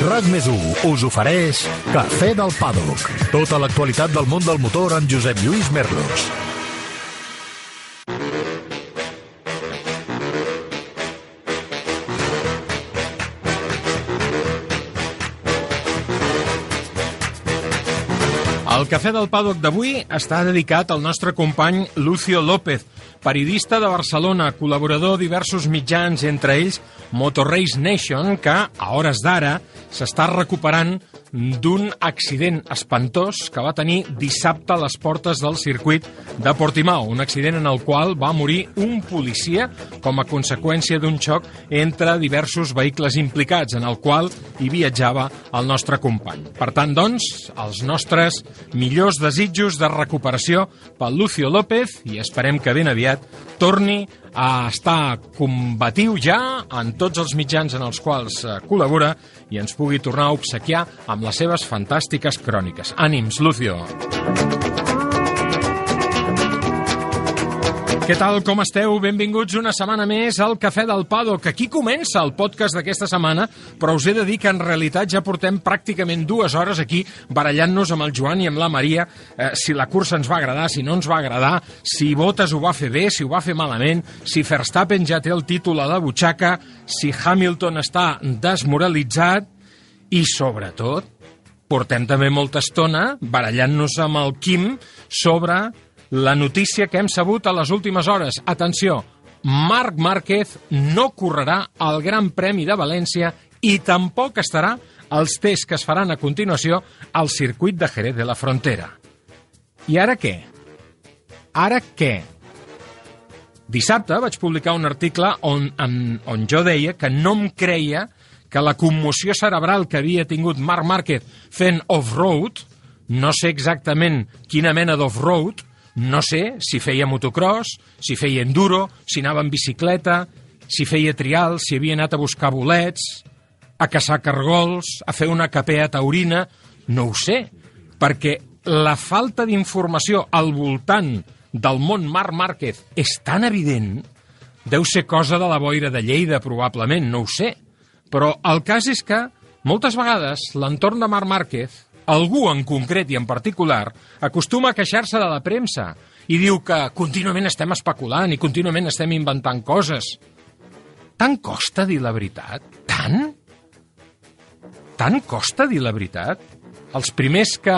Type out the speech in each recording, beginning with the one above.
RAC més us ofereix Cafè del Pàdoc. Tota l'actualitat del món del motor amb Josep Lluís Merlos. El Cafè del Pàdoc d'avui està dedicat al nostre company Lucio López, periodista de Barcelona, col·laborador de diversos mitjans, entre ells Motorrace Nation, que, a hores d'ara, s'està recuperant d'un accident espantós que va tenir dissabte a les portes del circuit de Portimao, un accident en el qual va morir un policia com a conseqüència d'un xoc entre diversos vehicles implicats, en el qual hi viatjava el nostre company. Per tant, doncs, els nostres millors desitjos de recuperació pel Lucio López i esperem que ben aviat torni a estar combatiu ja en tots els mitjans en els quals eh, col·labora i ens pugui tornar a obsequiar amb les seves fantàstiques cròniques. Ànims, Lucio! Què tal, com esteu? Benvinguts una setmana més al Cafè del Pado, que aquí comença el podcast d'aquesta setmana, però us he de dir que en realitat ja portem pràcticament dues hores aquí barallant-nos amb el Joan i amb la Maria. Eh, si la cursa ens va agradar, si no ens va agradar, si Bottas ho va fer bé, si ho va fer malament, si Verstappen ja té el títol a la butxaca, si Hamilton està desmoralitzat i, sobretot, portem també molta estona barallant-nos amb el Quim sobre la notícia que hem sabut a les últimes hores. Atenció, Marc Márquez no correrà al Gran Premi de València i tampoc estarà als tests que es faran a continuació al circuit de Jerez de la Frontera. I ara què? Ara què? Dissabte vaig publicar un article on, on, on jo deia que no em creia que la commoció cerebral que havia tingut Marc Márquez fent off-road, no sé exactament quina mena d'off-road, no sé si feia motocross, si feia enduro, si anava en bicicleta, si feia trial, si havia anat a buscar bolets, a caçar cargols, a fer una capea taurina... No ho sé, perquè la falta d'informació al voltant del món Marc Márquez és tan evident, deu ser cosa de la boira de Lleida, probablement, no ho sé. Però el cas és que, moltes vegades, l'entorn de Marc Márquez, algú en concret i en particular, acostuma a queixar-se de la premsa i diu que contínuament estem especulant i contínuament estem inventant coses. Tant costa dir la veritat? Tant? Tant costa dir la veritat? Els primers que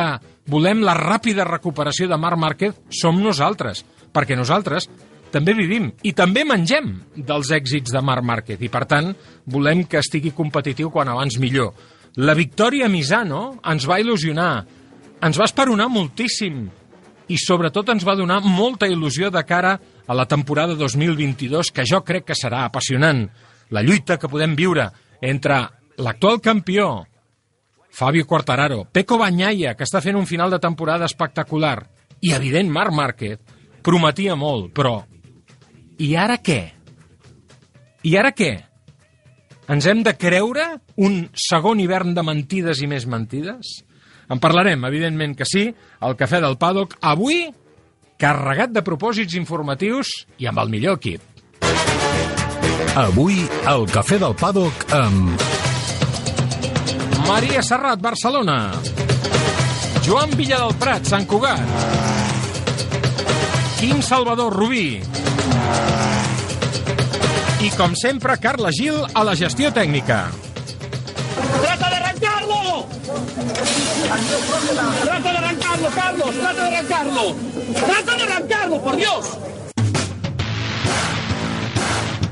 volem la ràpida recuperació de Marc Márquez som nosaltres, perquè nosaltres també vivim i també mengem dels èxits de Marc Márquez i, per tant, volem que estigui competitiu quan abans millor. La victòria a Misano ens va il·lusionar, ens va esperonar moltíssim i, sobretot, ens va donar molta il·lusió de cara a la temporada 2022, que jo crec que serà apassionant. La lluita que podem viure entre l'actual campió, Fabio Quartararo, Peco Bagnaia, que està fent un final de temporada espectacular, i, evident, Marc Márquez, prometia molt, però... I ara què? I ara què? Ens hem de creure un segon hivern de mentides i més mentides? En parlarem, evidentment que sí, al Cafè del Paddock, avui carregat de propòsits informatius i amb el millor equip. Avui, al Cafè del Pàdoc amb... Maria Serrat, Barcelona. Joan Villa del Prat, Sant Cugat. Quim Salvador, Rubí. I, com sempre, Carla Gil a la gestió tècnica. ¡Trata de arrancarlo! ¡Trata de arrancarlo, Carlos! ¡Trata de arrancarlo! ¡Trata de arrancarlo, por Dios!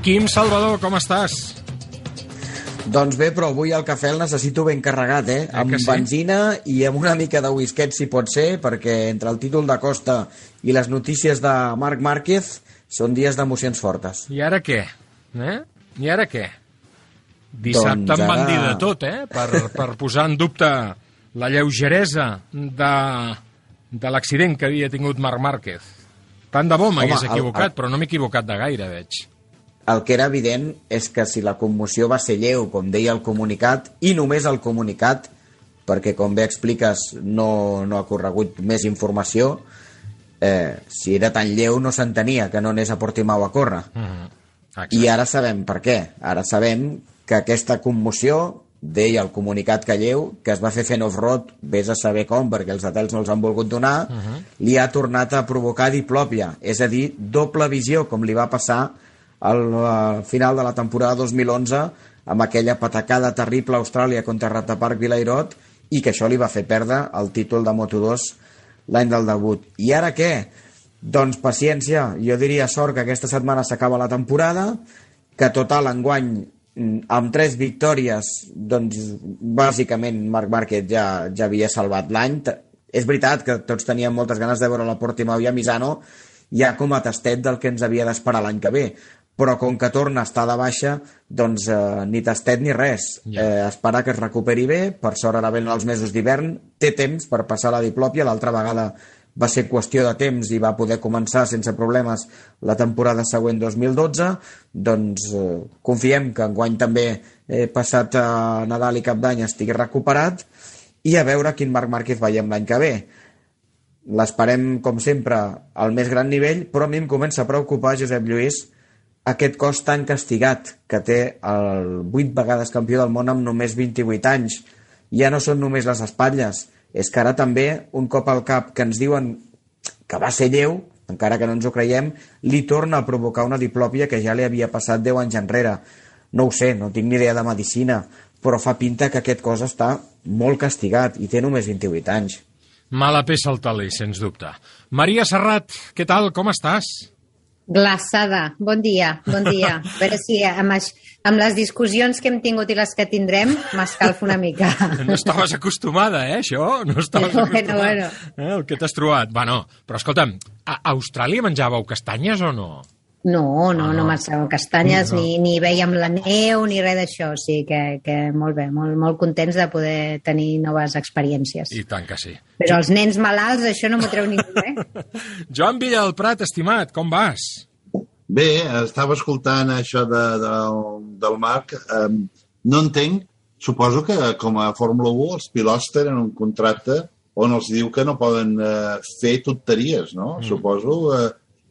Quim Salvador, com estàs? Doncs bé, però avui el cafè el necessito ben carregat, eh? Eh Amb sí? benzina i amb una mica de whisket, si pot ser, perquè entre el títol de Costa i les notícies de Marc Márquez són dies d'emocions fortes. I ara què? Eh? I ara què? Dissabte Doncs em van ara- dir de tot, eh? Per, per posar en dubte la lleugeresa de, de l'accident que havia tingut Marc Márquez. Tant de bo m'hagués Home, el- equivocat, el- però no m'he equivocat de gaire, veig. El que era evident és que si la commoció va ser lleu, com deia el comunicat, i només el comunicat, perquè com bé expliques no, no ha corregut més informació, eh, si era tan lleu no s'entenia que no anés a Portimao a córrer. Mm -hmm. I ara sabem per què. Ara sabem que aquesta commoció deia el comunicat que lleu, que es va fer fent off-road, vés a saber com, perquè els detalls no els han volgut donar, uh -huh. li ha tornat a provocar diplòpia, és a dir, doble visió, com li va passar al, al final de la temporada 2011 amb aquella patacada terrible a Austràlia contra Ratapark Vilairot i que això li va fer perdre el títol de Moto2 l'any del debut. I ara què? Doncs paciència, jo diria sort que aquesta setmana s'acaba la temporada, que total enguany Mm, amb tres victòries, doncs bàsicament Marc Márquez ja, ja havia salvat l'any. És veritat que tots teníem moltes ganes de veure la Portimao i a Misano ja com a tastet del que ens havia d'esperar l'any que ve però com que torna a estar de baixa, doncs eh, ni tastet ni res. Yeah. Eh, esperar que es recuperi bé, per sort ara venen els mesos d'hivern, té temps per passar la diplòpia, l'altra vegada va ser qüestió de temps i va poder començar sense problemes la temporada següent 2012, doncs eh, confiem que enguany també eh, passat a Nadal i Cap d'Any estigui recuperat i a veure quin Marc Márquez veiem l'any que ve. L'esperem, com sempre, al més gran nivell, però a mi em comença a preocupar, Josep Lluís, aquest cos tan castigat que té el 8 vegades campió del món amb només 28 anys. Ja no són només les espatlles, és que ara també, un cop al cap que ens diuen que va ser lleu, encara que no ens ho creiem, li torna a provocar una diplòpia que ja li havia passat 10 anys enrere. No ho sé, no tinc ni idea de medicina, però fa pinta que aquest cos està molt castigat i té només 28 anys. Mala peça al taler, sens dubte. Maria Serrat, què tal, com estàs? Glaçada. Bon dia, bon dia. A veure si amb, amb les discussions que hem tingut i les que tindrem m'escalfo una mica. No estaves acostumada, eh, això? No estaves bueno, acostumada. Bueno. Eh, el que t'has trobat. Bueno, però escolta'm, a Austràlia menjàveu castanyes o no? No, no, ah, no, no menjàvem castanyes, no. ni, ni veiem la neu, ni res d'això. O sigui que, que molt bé, molt, molt contents de poder tenir noves experiències. I tant que sí. Però els nens malalts, això no m'ho treu ningú, eh? Joan Villalprat, estimat, com vas? Bé, estava escoltant això de, de, del Marc. Um, no entenc, suposo que com a Fórmula 1 els pilots tenen un contracte on els diu que no poden uh, fer tonteries, no? Mm. Suposo uh,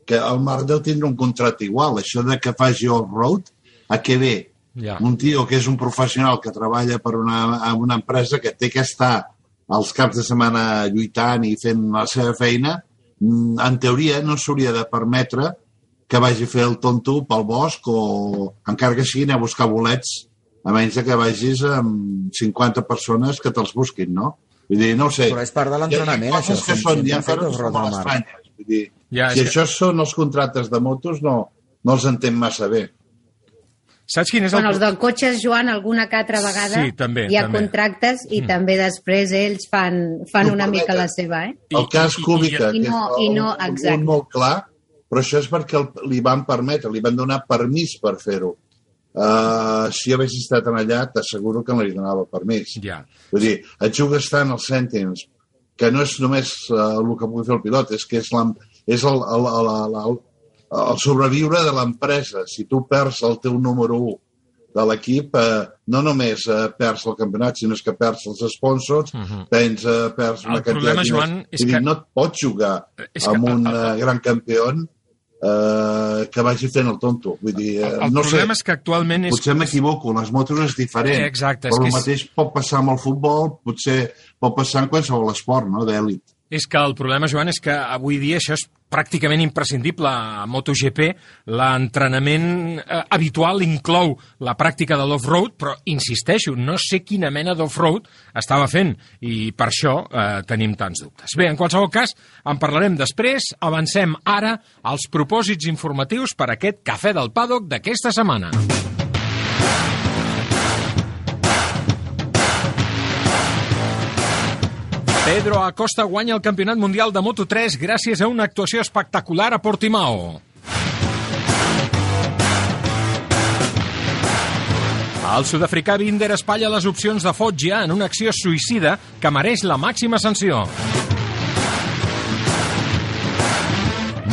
que el Marc deu tindre un contracte igual. Això de que faci off-road, a què ve? Yeah. Un tio que és un professional que treballa per una, una empresa que té que estar els caps de setmana lluitant i fent la seva feina, mm, en teoria no s'hauria de permetre que vagi a fer el tonto pel bosc o encara que siguin a buscar bolets a menys que vagis amb 50 persones que te'ls busquin, no? Vull dir, no ho sé. Però és part de l'entrenament, això. Que són, hi ha coses que són molt estranyes. Vull dir, ja, si això són els contractes de motos, no, no els entenc massa bé. Saps quin és el... Bueno, els del cotxes, Joan, alguna que altra vegada sí, també, hi ha també. contractes i mm. també després ells fan, fan no una mica la seva, eh? El cas Cúbica, I, i, i no, que és i no, un, exacte. un molt clar, però això és perquè el, li van permetre, li van donar permís per fer-ho. Uh, si hagués estat allà, t'asseguro que no li donava permís. Ja. Vull dir, et jugues tant els cèntims que no és només uh, el que pugui fer el pilot, és que és, la, és el, el, el, el, el, el sobreviure de l'empresa. Si tu perds el teu número 1 de l'equip, eh, no només eh, perds el campionat, sinó que perds els sponsors, uh -huh. tens, eh, perds una el problema, de Joan, és dir, que... no et pots jugar és amb que... un uh, gran campió eh, que vagi fent el tonto. Vull dir, eh, El, el no problema sé, és que actualment és... potser m'equivoco, les motos és diferent, Eh, exacte, és però que el és- mateix pot passar amb el futbol, potser pot passar en qualsevol esport, no?, d'èlit. És que el problema, Joan, és que avui dia això és pràcticament imprescindible. A MotoGP l'entrenament eh, habitual inclou la pràctica de l'off-road, però insisteixo, no sé quina mena d'off-road estava fent i per això eh, tenim tants dubtes. Bé, en qualsevol cas, en parlarem després. Avancem ara als propòsits informatius per aquest Cafè del Paddock d'aquesta setmana. Pedro Acosta guanya el Campionat Mundial de Moto3 gràcies a una actuació espectacular a Portimao. El sud-africà Binder espatlla les opcions de Foggia en una acció suïcida que mereix la màxima sanció.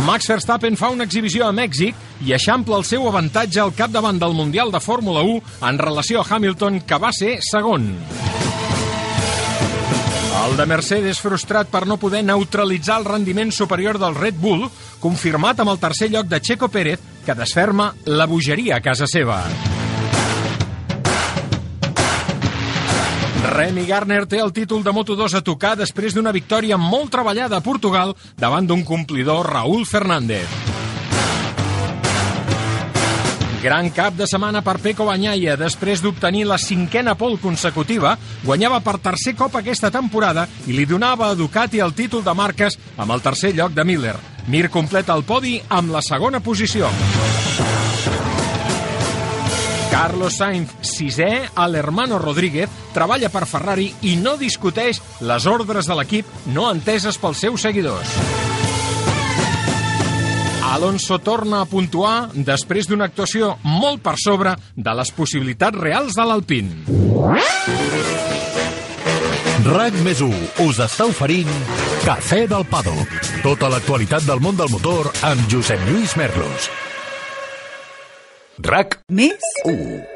Max Verstappen fa una exhibició a Mèxic i eixampla el seu avantatge al capdavant del Mundial de Fórmula 1 en relació a Hamilton, que va ser segon. El de Mercedes, frustrat per no poder neutralitzar el rendiment superior del Red Bull, confirmat amb el tercer lloc de Checo Pérez, que desferma la bogeria a casa seva. Remy Garner té el títol de Moto2 a tocar després d'una victòria molt treballada a Portugal davant d'un complidor Raúl Fernández. Gran cap de setmana per Peco Banyaia. Després d'obtenir la cinquena pol consecutiva, guanyava per tercer cop aquesta temporada i li donava a Ducati el títol de marques amb el tercer lloc de Miller. Mir completa el podi amb la segona posició. Carlos Sainz, sisè, a l'hermano Rodríguez, treballa per Ferrari i no discuteix les ordres de l'equip no enteses pels seus seguidors. Alonso torna a puntuar després d'una actuació molt per sobre de les possibilitats reals de l'Alpine. RAC més us està oferint Cafè del Paddock. Tota l'actualitat del món del motor amb Josep Lluís Merlos. RAC Més? 1.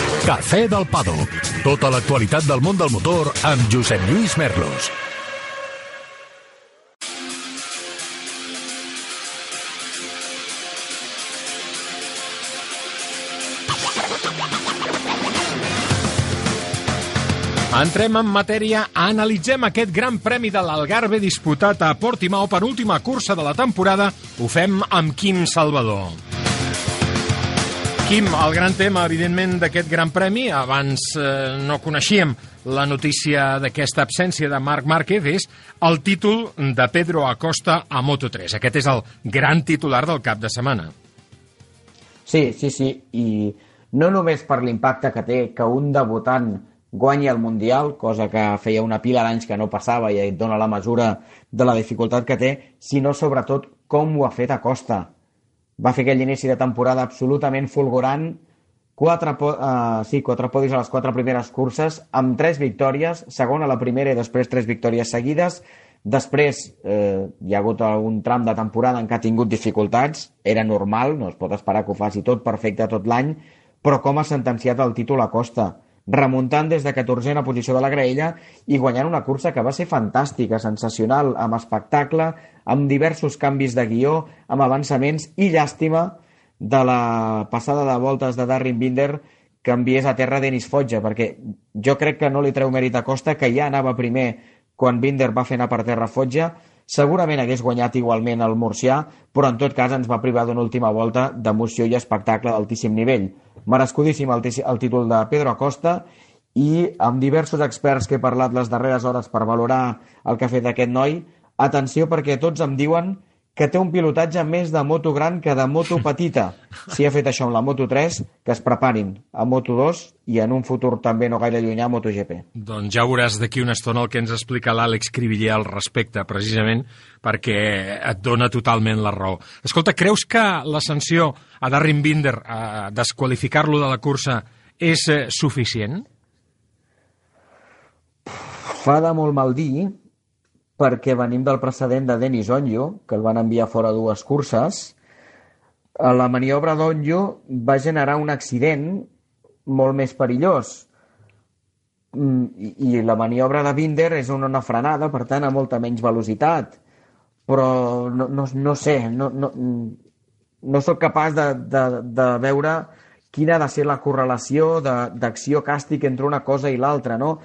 Cafè del Paddock. Tota l'actualitat del món del motor amb Josep Lluís Merlos. Entrem en matèria, analitzem aquest gran premi de l'Algarve disputat a Portimao per última cursa de la temporada. Ho fem amb Quim Salvador. Quim, el gran tema, evidentment, d'aquest gran premi, abans eh, no coneixíem la notícia d'aquesta absència de Marc Márquez, és el títol de Pedro Acosta a Moto3. Aquest és el gran titular del cap de setmana. Sí, sí, sí, i no només per l'impacte que té que un debutant guanyi el Mundial, cosa que feia una pila d'anys que no passava i et dona la mesura de la dificultat que té, sinó sobretot com ho ha fet a Costa. Va fer aquell inici de temporada absolutament fulgurant, quatre, uh, sí, quatre podis a les quatre primeres curses, amb tres victòries, segona a la primera i després tres victòries seguides. Després eh, hi ha hagut algun tram de temporada en què ha tingut dificultats, era normal, no es pot esperar que ho faci tot perfecte tot l'any, però com ha sentenciat el títol a Costa remuntant des de 14a posició de la graella i guanyant una cursa que va ser fantàstica, sensacional, amb espectacle, amb diversos canvis de guió, amb avançaments i llàstima de la passada de voltes de Darren Binder que enviés a terra Denis Fotja, perquè jo crec que no li treu mèrit a Costa, que ja anava primer quan Binder va fer anar per terra Fotja, segurament hagués guanyat igualment el Murcià, però en tot cas ens va privar d'una última volta d'emoció i espectacle d'altíssim nivell. Merescudíssim el, el títol de Pedro Acosta i amb diversos experts que he parlat les darreres hores per valorar el que ha fet aquest noi, atenció perquè tots em diuen que té un pilotatge més de moto gran que de moto petita. Si ha fet això amb la Moto 3, que es preparin a Moto 2 i en un futur també no gaire llunyà a MotoGP. Doncs ja veuràs d'aquí una estona el que ens explica l'Àlex Cribiller al respecte, precisament perquè et dona totalment la raó. Escolta, creus que la sanció a Darren Binder a desqualificar-lo de la cursa és eh, suficient? Fa de molt mal dir, perquè venim del precedent de Denis Onyo, que el van enviar fora dues curses. La maniobra d'Onyo va generar un accident molt més perillós. Mm, I, la maniobra de Binder és una, una frenada, per tant, a molta menys velocitat. Però no, no, no sé, no, no, no sóc capaç de, de, de veure quina ha de ser la correlació d'acció-càstig entre una cosa i l'altra, no?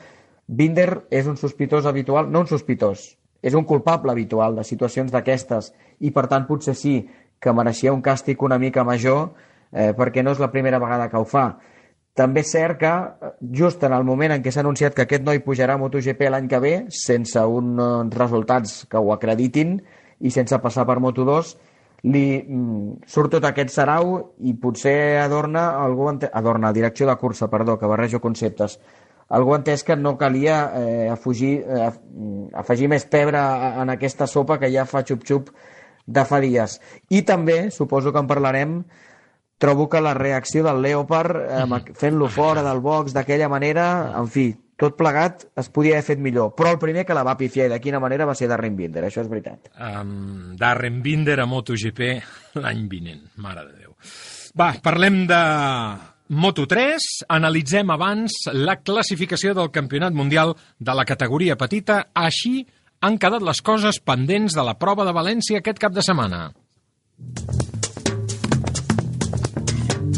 Binder és un sospitós habitual, no un sospitós, és un culpable habitual de situacions d'aquestes i per tant potser sí que mereixia un càstig una mica major eh, perquè no és la primera vegada que ho fa. També és cert que just en el moment en què s'ha anunciat que aquest noi pujarà a MotoGP l'any que ve sense uns resultats que ho acreditin i sense passar per Moto2, li mm, surt tot aquest sarau i potser adorna algú adorna, direcció de cursa, perdó, que barrejo conceptes. Algú ha entès que no calia eh, afugir, eh, afegir més pebre en aquesta sopa que ja fa xup-xup de fa dies. I també, suposo que en parlarem, trobo que la reacció del Leopard, eh, fent-lo fora del box d'aquella manera, en fi, tot plegat es podia haver fet millor. Però el primer que la va pifiar i de quina manera va ser Darren Binder, això és veritat. Um, Darren Binder a MotoGP l'any vinent, mare de Déu. Va, parlem de Moto3, analitzem abans la classificació del Campionat Mundial de la categoria petita. Així han quedat les coses pendents de la prova de València aquest cap de setmana.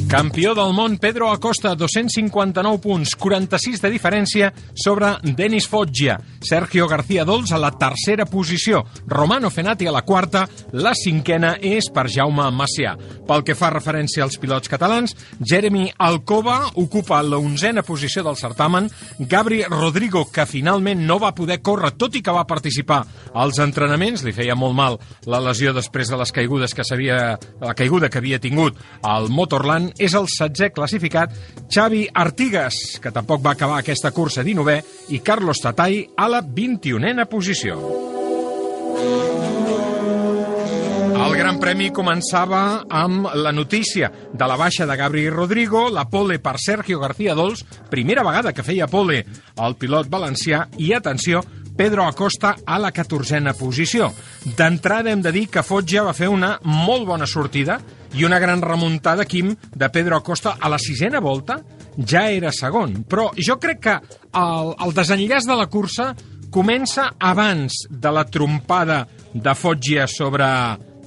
Campió del món, Pedro Acosta, 259 punts, 46 de diferència sobre Denis Foggia. Sergio García Dols a la tercera posició. Romano Fenati a la quarta. La cinquena és per Jaume Macià. Pel que fa referència als pilots catalans, Jeremy Alcoba ocupa la onzena posició del certamen. Gabri Rodrigo, que finalment no va poder córrer, tot i que va participar als entrenaments, li feia molt mal la lesió després de les caigudes que s'havia la caiguda que havia tingut al Motorland és el setzè classificat Xavi Artigas, que tampoc va acabar aquesta cursa 19è, i Carlos Tatay a la 21a posició. El Gran Premi començava amb la notícia de la baixa de Gabri Rodrigo, la pole per Sergio García Dols, primera vegada que feia pole el pilot valencià, i atenció, Pedro Acosta a la 14a posició. D'entrada hem de dir que Foggia va fer una molt bona sortida i una gran remuntada, Quim, de Pedro Acosta a la sisena volta ja era segon. Però jo crec que el, el desenllaç de la cursa comença abans de la trompada de Foggia sobre...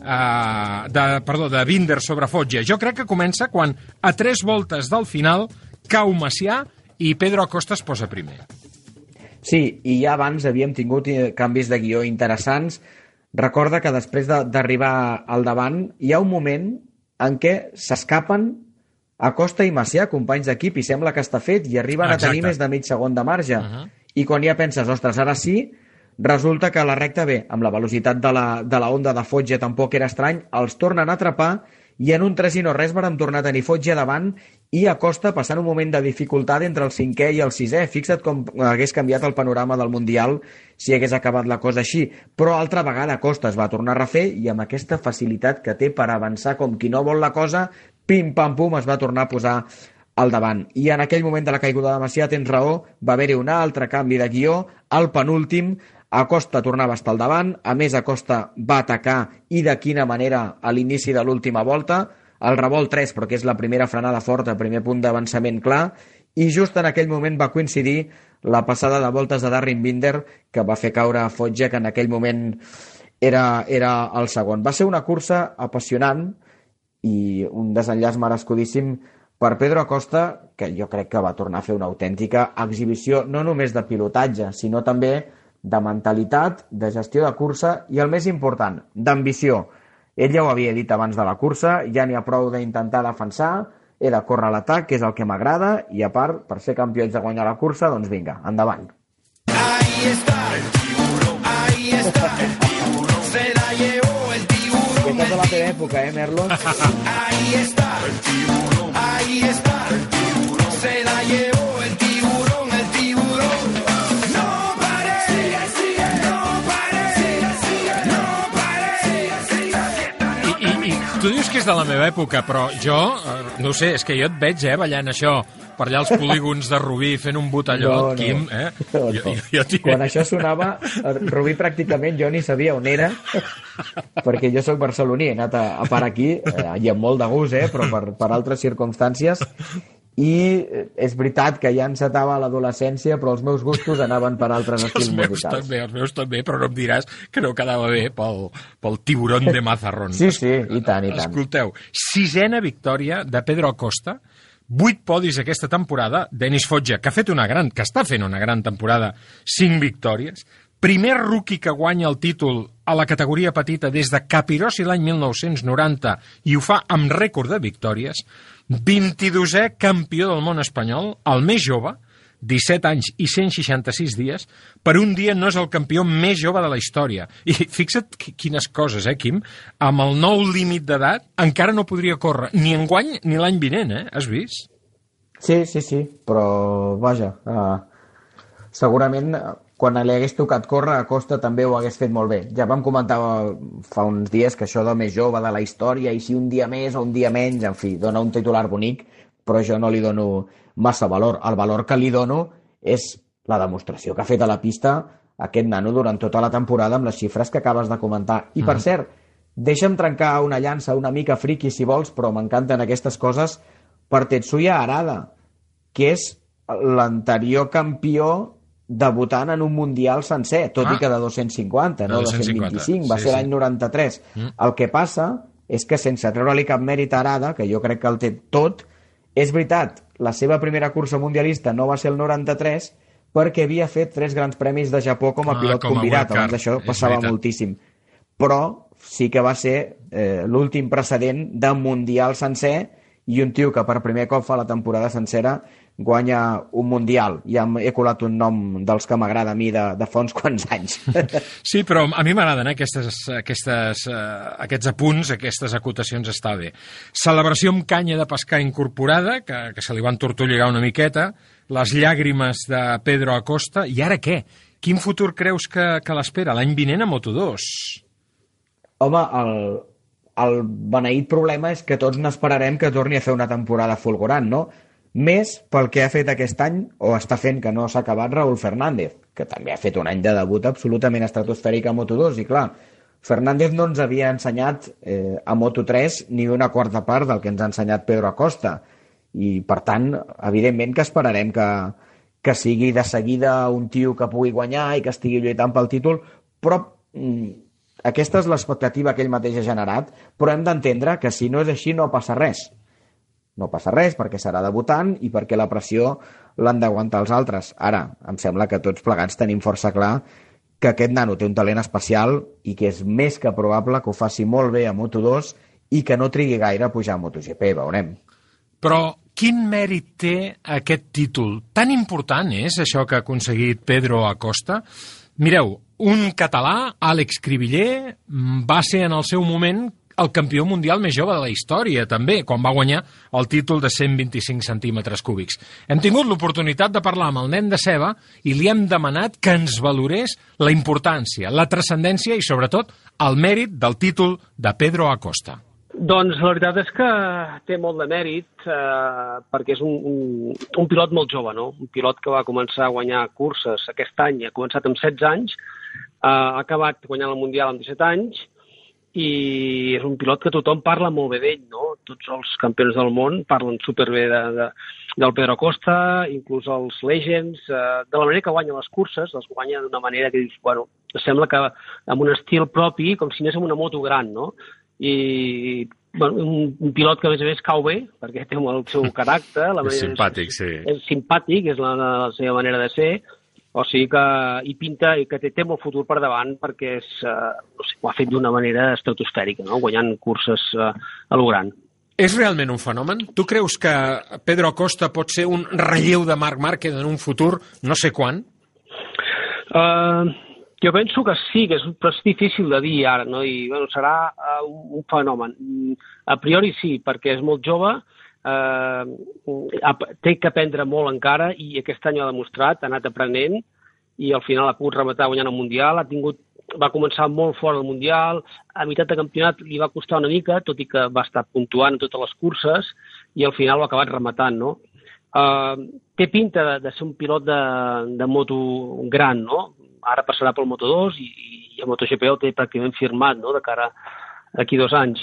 Uh, de, perdó, de Binder sobre Foggia. Jo crec que comença quan a tres voltes del final cau Macià i Pedro Acosta es posa primer. Sí, i ja abans havíem tingut eh, canvis de guió interessants. Recorda que després d'arribar al davant hi ha un moment en què s'escapen Acosta i Macià, companys d'equip, i sembla que està fet, i arriben Exacte. a tenir més de mig segon de marge. Uh -huh. I quan ja penses, ostres, ara sí, resulta que la recta bé, amb la velocitat de la, de la onda de Fotge tampoc era estrany, els tornen a atrapar i en un 3 i no res vàrem tornar a tenir Fotge davant i Acosta passant un moment de dificultat entre el cinquè i el sisè. Fixa't com hagués canviat el panorama del Mundial si hagués acabat la cosa així. Però altra vegada Acosta es va tornar a refer i amb aquesta facilitat que té per avançar com qui no vol la cosa, pim-pam-pum, es va tornar a posar al davant. I en aquell moment de la caiguda de Macià, tens raó, va haver-hi un altre canvi de guió, al penúltim, Acosta tornava a estar al davant, a més Acosta va atacar i de quina manera a l'inici de l'última volta, el revolt 3, però que és la primera frenada forta, primer punt d'avançament clar, i just en aquell moment va coincidir la passada de voltes de Darren Binder, que va fer caure a Fotge, que en aquell moment era, era el segon. Va ser una cursa apassionant i un desenllaç merescudíssim per Pedro Acosta, que jo crec que va tornar a fer una autèntica exhibició, no només de pilotatge, sinó també de mentalitat, de gestió de cursa i, el més important, d'ambició ell ja ho havia dit abans de la cursa, ja n'hi ha prou d'intentar defensar, he de córrer a l'atac, que és el que m'agrada, i a part, per ser campió de guanyar la cursa, doncs vinga, endavant. Ahí está el tiburón, ahí está el tiburón, se la llevó el tiburón. Aquesta és la teva època, eh, Merlo? ahí está el tiburón, ahí está el tiburón, se la llevó tu dius que és de la meva època, però jo, eh, no sé, és que jo et veig, eh, ballant això per allà als polígons de Rubí fent un botelló, No, no. Quim, eh? No, Jo, no. jo, jo t'hi Quan això sonava, eh, Rubí pràcticament jo ni sabia on era, perquè jo sóc barceloní, he anat a, a parar aquí, eh, i amb molt de gust, eh, però per, per altres circumstàncies, i és veritat que ja encetava l'adolescència, però els meus gustos anaven per altres Els estils meus musicals. també, els meus també, però no em diràs que no quedava bé pel, pel tiburón de Mazarrón. Sí, sí, i tant, i tant. Escolteu, sisena victòria de Pedro Acosta, vuit podis aquesta temporada, Denis Foggia, que ha fet una gran, que està fent una gran temporada, cinc victòries, primer rookie que guanya el títol a la categoria petita des de Capirossi l'any 1990 i ho fa amb rècord de victòries, 22è campió del món espanyol, el més jove, 17 anys i 166 dies, per un dia no és el campió més jove de la història. I fixa't quines coses, eh, Quim? Amb el nou límit d'edat encara no podria córrer ni enguany ni l'any vinent, eh? Has vist? Sí, sí, sí, però vaja, uh, segurament quan li hagués tocat córrer, a Costa també ho hagués fet molt bé. Ja vam comentar fa uns dies que això de més jove de la història, i si un dia més o un dia menys, en fi, dona un titular bonic, però jo no li dono massa valor. El valor que li dono és la demostració que ha fet a la pista aquest nano durant tota la temporada amb les xifres que acabes de comentar. I, per mm. cert, deixa'm trencar una llança una mica friqui, si vols, però m'encanten aquestes coses, per Tetsuya Arada, que és l'anterior campió debutant en un Mundial sencer, tot ah. i que de 250, no de 225, va sí, ser l'any sí. 93. Mm. El que passa és que sense treure-li cap mèrit a Arada, que jo crec que el té tot, és veritat, la seva primera cursa mundialista no va ser el 93 perquè havia fet tres grans premis de Japó com a ah, pilot com convidat, abans d'això passava veritat. moltíssim. Però sí que va ser eh, l'últim precedent de Mundial sencer i un tio que per primer cop fa la temporada sencera guanya un Mundial. Ja he colat un nom dels que m'agrada a mi de, de fa uns quants anys. Sí, però a mi m'agraden eh, aquestes, aquestes, uh, aquests apunts, aquestes acotacions, està bé. Celebració amb canya de pescar incorporada, que, que se li van tortolligar una miqueta, les llàgrimes de Pedro Acosta, i ara què? Quin futur creus que, que l'espera l'any vinent a Moto2? Home, el, el beneït problema és que tots n'esperarem que torni a fer una temporada fulgurant, no? Més pel que ha fet aquest any, o està fent que no s'ha acabat Raúl Fernández, que també ha fet un any de debut absolutament estratosfèric a Moto2, i clar, Fernández no ens havia ensenyat eh, a Moto3 ni una quarta part del que ens ha ensenyat Pedro Acosta, i per tant, evidentment que esperarem que, que sigui de seguida un tio que pugui guanyar i que estigui lluitant pel títol, però mm, aquesta és l'expectativa que ell mateix ha generat, però hem d'entendre que si no és així no passa res no passa res perquè serà debutant i perquè la pressió l'han d'aguantar els altres. Ara, em sembla que tots plegats tenim força clar que aquest nano té un talent especial i que és més que probable que ho faci molt bé a Moto2 i que no trigui gaire a pujar a MotoGP, veurem. Però quin mèrit té aquest títol? Tan important és això que ha aconseguit Pedro Acosta? Mireu, un català, Àlex Cribiller, va ser en el seu moment el campió mundial més jove de la història, també, quan va guanyar el títol de 125 centímetres cúbics. Hem tingut l'oportunitat de parlar amb el nen de Ceba i li hem demanat que ens valorés la importància, la transcendència i, sobretot, el mèrit del títol de Pedro Acosta. Doncs la veritat és que té molt de mèrit eh, perquè és un, un, un pilot molt jove, no? Un pilot que va començar a guanyar curses aquest any, ha començat amb 16 anys, eh, ha acabat guanyant el Mundial amb 17 anys, i és un pilot que tothom parla molt bé d'ell, no? Tots els campions del món parlen superbé de, de, del Pedro Costa, inclús els Legends, eh, de la manera que guanya les curses, les guanya d'una manera que dius, bueno, sembla que amb un estil propi, com si anés amb una moto gran, no? I bueno, un, un pilot que a més a més cau bé, perquè té el seu caràcter. La és simpàtic, sí. És simpàtic, és la, la seva manera de ser, o sigui que hi pinta i que té, té molt futur per davant perquè és, eh, no sé, ho ha fet d'una manera estratosfèrica, no? guanyant curses eh, a lo gran. És realment un fenomen? Tu creus que Pedro Acosta pot ser un relleu de Marc Márquez en un futur no sé quan? Uh, jo penso que sí, que és, però és difícil de dir ara, no? I, bueno, serà uh, un fenomen. A priori sí, perquè és molt jove, eh, té que aprendre molt encara i aquest any ho ha demostrat, ha anat aprenent i al final ha pogut rematar guanyant el Mundial, ha tingut va començar molt fort del Mundial, a meitat de campionat li va costar una mica, tot i que va estar puntuant totes les curses, i al final ho ha acabat rematant, no? Uh, té pinta de, de ser un pilot de, de moto gran, no? Ara passarà pel Moto2 i, i el MotoGP el té pràcticament firmat, no?, de cara a aquí dos anys.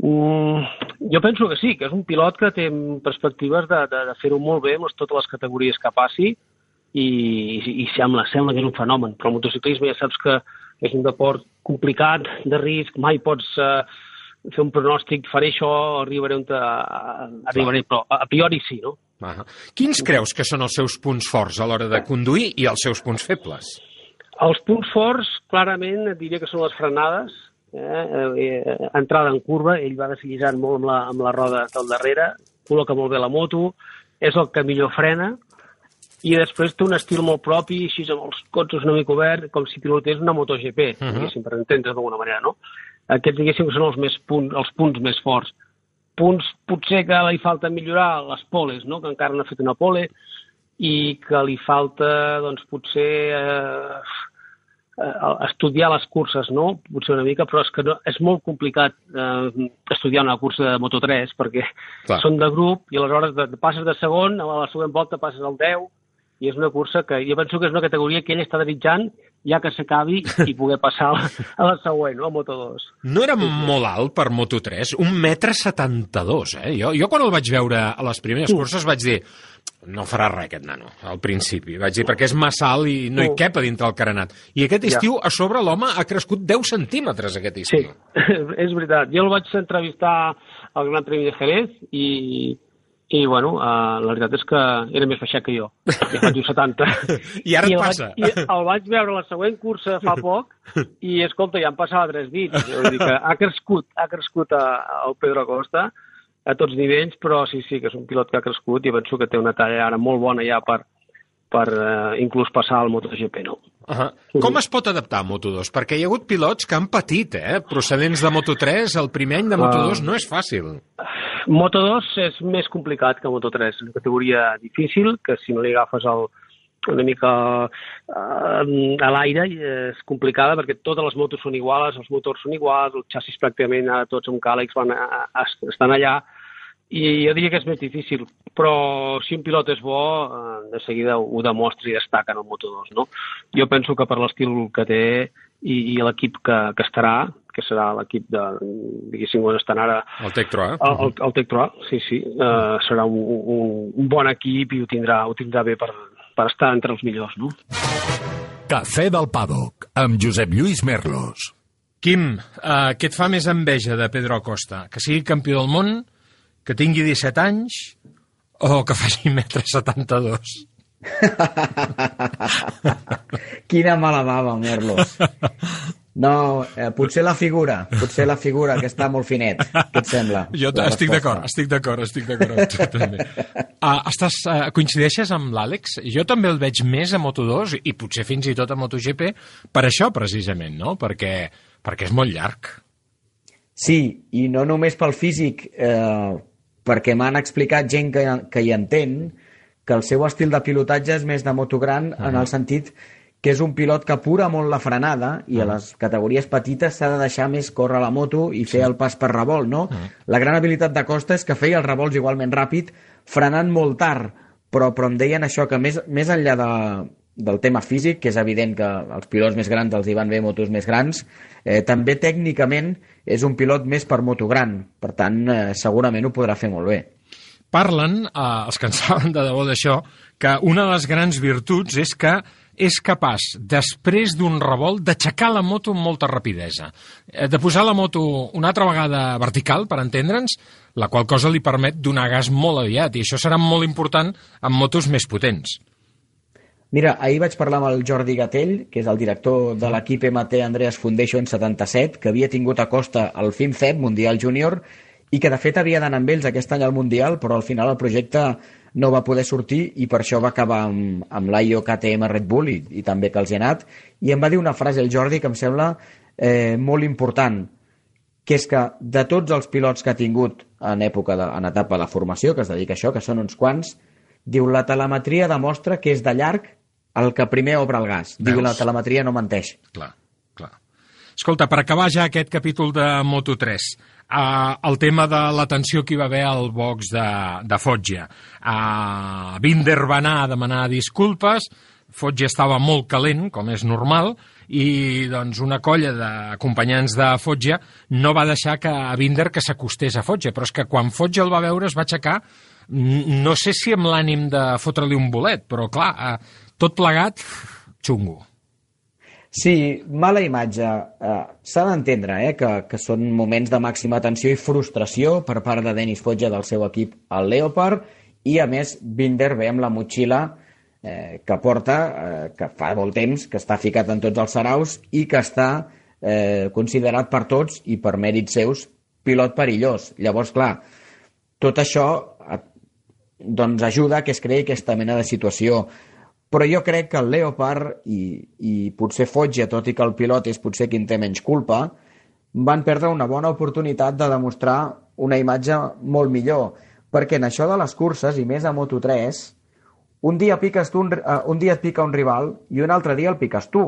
Mm, jo penso que sí, que és un pilot que té perspectives de, de, de fer-ho molt bé amb totes les categories que passi i, i, sembla, sembla que és un fenomen. Però el motociclisme ja saps que és un deport complicat, de risc, mai pots uh, fer un pronòstic, faré això, arribaré on te, arribaré, però a, a priori sí, no? Ah Quins creus que són els seus punts forts a l'hora de conduir i els seus punts febles? Els punts forts, clarament, diria que són les frenades, eh, eh, entrada en curva, ell va desllitzant molt amb la, amb la roda del darrere, col·loca molt bé la moto, és el que millor frena, i després té un estil molt propi, així amb els cotxes una mica obert, com si pilotés una MotoGP, uh Mhm. -huh. diguéssim, per entendre's d'alguna manera, no? Aquests, diguéssim, que són els, més punt, els punts més forts. Punts potser que li falta millorar les poles, no? que encara no ha fet una pole, i que li falta, doncs, potser eh, estudiar les curses, no? Potser una mica, però és que no, és molt complicat eh, estudiar una cursa de Moto3 perquè Clar. són de grup i aleshores de, passes de segon, a la següent volta passes al 10 i és una cursa que jo penso que és una categoria que ell està desitjant ja que s'acabi i poder passar a la, següent, no? a Moto2. No era molt alt per Moto3, un metre 72, eh? Jo, jo quan el vaig veure a les primeres curses vaig dir no farà res aquest nano, al principi. Vaig dir, perquè és massa alt i no hi No. cap a dintre el carenat. I aquest Ja. estiu, a sobre, l'home ha crescut 10 centímetres aquest Sí, estiu. és veritat. Jo el vaig entrevistar al Gran Premi de Jerez i, i bueno, uh, la veritat és que era més baixet que jo. Ja faig un 70. I ara et el passa. Vaig, I el vaig veure la següent cursa fa poc i, escolta, ja em passava tres dits. Vull dir que ha crescut, ha crescut a, el Pedro Acosta a tots nivells, però sí, sí, que és un pilot que ha crescut i penso que té una talla ara molt bona ja per, per uh, inclús passar al MotoGP, no? Uh -huh. Com es pot adaptar a Moto2? Perquè hi ha hagut pilots que han patit, eh? Procedents de Moto3, el primer any de Moto2 Ah. no és fàcil. Moto2 és més complicat que Moto3, és una categoria difícil, que si no li agafes el, una mica eh, a l'aire és complicada perquè totes les motos són iguals, els motors són iguals, els xassis pràcticament ara tots amb càlex van a, a, estan allà i jo diria que és més difícil, però si un pilot és bo, eh, de seguida ho, demostra i destaca en el Moto2, no? Jo penso que per l'estil que té i, i l'equip que, que estarà, que serà l'equip de, diguéssim, on estan ara El Tectro, eh? el, el, el Tectro, sí, sí, uh, serà un, un, un bon equip i ho tindrà, ho tindrà bé per, per estar entre els millors, no? Cafè del Paddock, amb Josep Lluís Merlos. Quim, uh, què et fa més enveja de Pedro Acosta? Que sigui campió del món, que tingui 17 anys o que faci 1,72 metre 72? Quina mala bava, Merlos. No, eh, potser la figura, potser la figura, que està molt finet. Què et sembla? Jo estic d'acord, estic d'acord, estic d'acord amb tu, també. Uh, estàs, uh, coincideixes amb l'Àlex? Jo també el veig més a Moto2 i potser fins i tot a MotoGP per això, precisament, no? Perquè, perquè és molt llarg. Sí, i no només pel físic, eh, perquè m'han explicat gent que, que hi entén que el seu estil de pilotatge és més de moto gran en el sentit que és un pilot que apura molt la frenada i a les categories petites s'ha de deixar més córrer la moto i fer el pas per revolt, no? La gran habilitat de Costa és que feia els revolts igualment ràpid, frenant molt tard, però, però em deien això, que més, més enllà de, del tema físic, que és evident que als pilots més grans els hi van bé motos més grans, eh, també tècnicament és un pilot més per moto gran, per tant, eh, segurament ho podrà fer molt bé. Parlen, eh, els que en saben de debò d'això, que una de les grans virtuts és que és capaç, després d'un revolt, d'aixecar la moto amb molta rapidesa. Eh, De posar la moto una altra vegada vertical, per entendre'ns, la qual cosa li permet donar gas molt aviat, i això serà molt important amb motos més potents. Mira, ahir vaig parlar amb el Jordi Gatell, que és el director de l'equip MT Andreas Foundation 77, que havia tingut a costa el FIMCEP Mundial Júnior i que de fet havia d'anar amb ells aquest any al Mundial, però al final el projecte no va poder sortir i per això va acabar amb, amb l'IO KTM Red Bull i, i també que els hi ha anat. I em va dir una frase el Jordi que em sembla eh, molt important, que és que de tots els pilots que ha tingut en època de, en etapa de formació, que es dedica a això, que són uns quants, diu la telemetria demostra que és de llarg el que primer obre el gas. Diu Veus? la telemetria no menteix. Clar, clar. Escolta, per acabar ja aquest capítol de Moto3, uh, el tema de la tensió que hi va haver al box de, de Foggia. Uh, Binder va anar a demanar disculpes, Foggia estava molt calent, com és normal, i doncs una colla d'acompanyants de Foggia no va deixar que a Binder que s'acostés a Foggia, però és que quan Foggia el va veure es va aixecar, no sé si amb l'ànim de fotre-li un bolet, però clar, uh, tot plegat, xungo. Sí, mala imatge. Uh, S'ha d'entendre eh, que, que són moments de màxima tensió i frustració per part de Denis Foggia del seu equip, el Leopard, i a més Binder ve amb la motxilla eh, que porta, eh, que fa molt temps, que està ficat en tots els saraus i que està eh, considerat per tots i per mèrits seus pilot perillós. Llavors, clar, tot això eh, doncs ajuda que es creï aquesta mena de situació. Però jo crec que el Leopard i, i potser Foggia, tot i que el pilot és potser qui en té menys culpa, van perdre una bona oportunitat de demostrar una imatge molt millor. Perquè en això de les curses, i més a Moto3, un dia, piques tu un, uh, un dia et pica un rival i un altre dia el piques tu.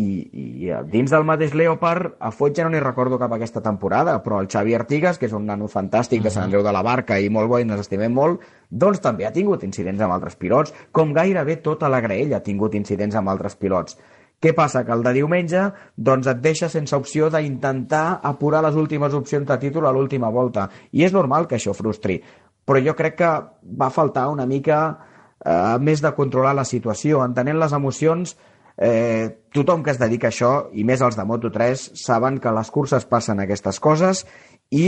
I, i dins del mateix Leopard, a Foig ja no n'hi recordo cap aquesta temporada, però el Xavi Artigas, que és un nano fantàstic de Sant Andreu de la Barca i molt bo i ens estimem molt, doncs també ha tingut incidents amb altres pilots, com gairebé tota la graella ha tingut incidents amb altres pilots. Què passa? Que el de diumenge doncs et deixa sense opció d'intentar apurar les últimes opcions de títol a l'última volta. I és normal que això frustri. Però jo crec que va faltar una mica eh, més de controlar la situació, entenent les emocions Eh, tothom que es dedica a això, i més els de Moto3, saben que les curses passen aquestes coses i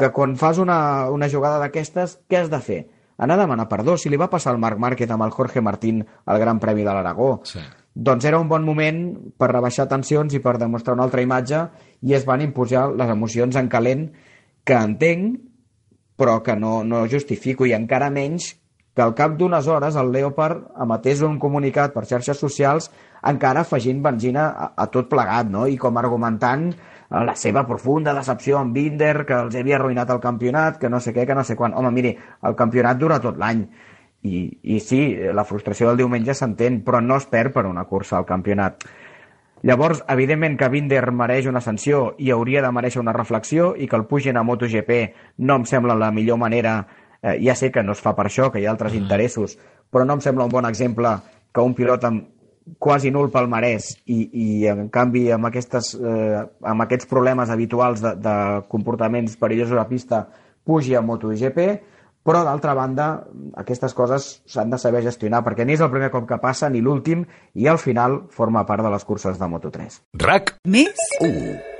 que quan fas una, una jugada d'aquestes, què has de fer? Anar a demanar perdó. Si li va passar al Marc Márquez amb el Jorge Martín al Gran Premi de l'Aragó, sí. doncs era un bon moment per rebaixar tensions i per demostrar una altra imatge i es van imposar les emocions en calent que entenc, però que no, no justifico, i encara menys que al cap d'unes hores el Leopard emetés un comunicat per xarxes socials encara afegint benzina a, a tot plegat, no? i com argumentant eh, la seva profunda decepció amb Binder, que els havia arruïnat el campionat, que no sé què, que no sé quan. Home, miri, el campionat dura tot l'any. I, I sí, la frustració del diumenge s'entén, però no es perd per una cursa al campionat. Llavors, evidentment que Binder mereix una sanció i hauria de mereixer una reflexió i que el pugin a MotoGP no em sembla la millor manera Eh, ja sé que no es fa per això, que hi ha altres mm. interessos, però no em sembla un bon exemple que un pilot amb quasi nul palmarès i, i en canvi amb, aquestes, eh, amb aquests problemes habituals de, de comportaments perillosos a pista pugi a MotoGP, però d'altra banda aquestes coses s'han de saber gestionar perquè ni és el primer cop que passa ni l'últim i al final forma part de les curses de Moto3. RAC Més 1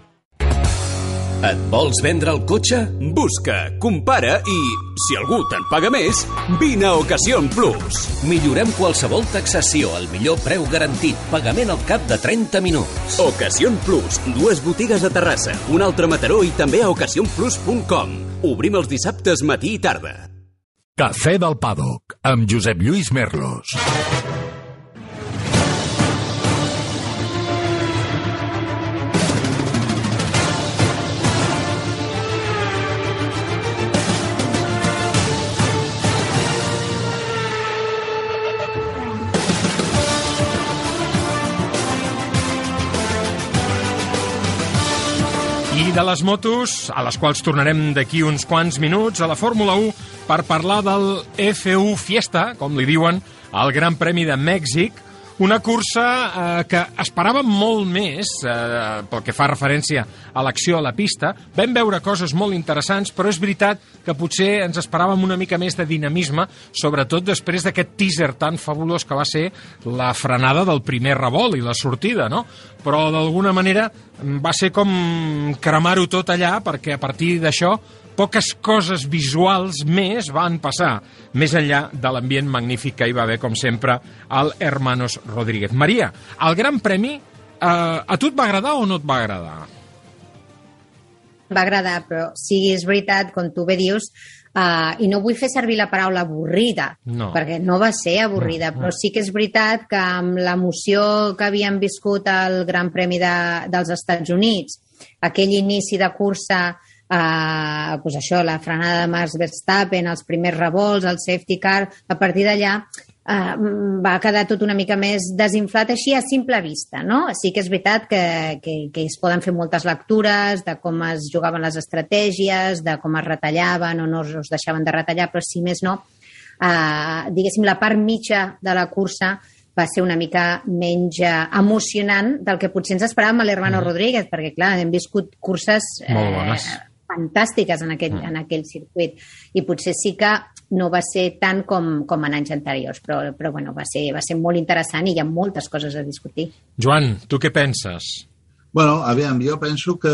Et vols vendre el cotxe? Busca, compara i, si algú te'n paga més, vine a Ocasión Plus. Millorem qualsevol taxació al millor preu garantit, pagament al cap de 30 minuts. Ocasión Plus, dues botigues a Terrassa, un altre a Mataró i també a ocasionplus.com. Obrim els dissabtes matí i tarda. Cafè del Paddock, amb Josep Lluís Merlos. De les motos, a les quals tornarem d'aquí uns quants minuts, a la Fórmula 1 per parlar del F1 Fiesta, com li diuen, al Gran Premi de Mèxic, una cursa eh, que esperàvem molt més eh, pel que fa referència a l'acció a la pista. Vam veure coses molt interessants, però és veritat que potser ens esperàvem una mica més de dinamisme, sobretot després d'aquest teaser tan fabulós que va ser la frenada del primer revolt i la sortida, no? Però d'alguna manera va ser com cremar-ho tot allà, perquè a partir d'això poques coses visuals més van passar, més enllà de l'ambient magnífic que hi va haver, com sempre, al Hermanos Rodríguez. Maria, el Gran Premi, eh, a tu et va agradar o no et va agradar? Va agradar, però sí, és veritat, com tu bé dius, Uh, I no vull fer servir la paraula avorrida, no. perquè no va ser avorrida, no, no. però sí que és veritat que amb l'emoció que havíem viscut al Gran Premi de, dels Estats Units, aquell inici de cursa eh, pues això, la frenada de Max Verstappen, els primers revolts, el safety car, a partir d'allà eh, va quedar tot una mica més desinflat així a simple vista, no? Sí que és veritat que, que, que es poden fer moltes lectures de com es jugaven les estratègies, de com es retallaven o no es deixaven de retallar, però si més no, eh, diguéssim, la part mitja de la cursa va ser una mica menys eh, emocionant del que potser ens esperàvem a l'Hermano mm. Rodríguez, perquè, clar, hem viscut curses eh, fantàstiques en aquell, mm. en aquell circuit i potser sí que no va ser tant com, com en anys anteriors, però, però bueno, va, ser, va ser molt interessant i hi ha moltes coses a discutir. Joan, tu què penses? Bueno, aviam, jo penso que,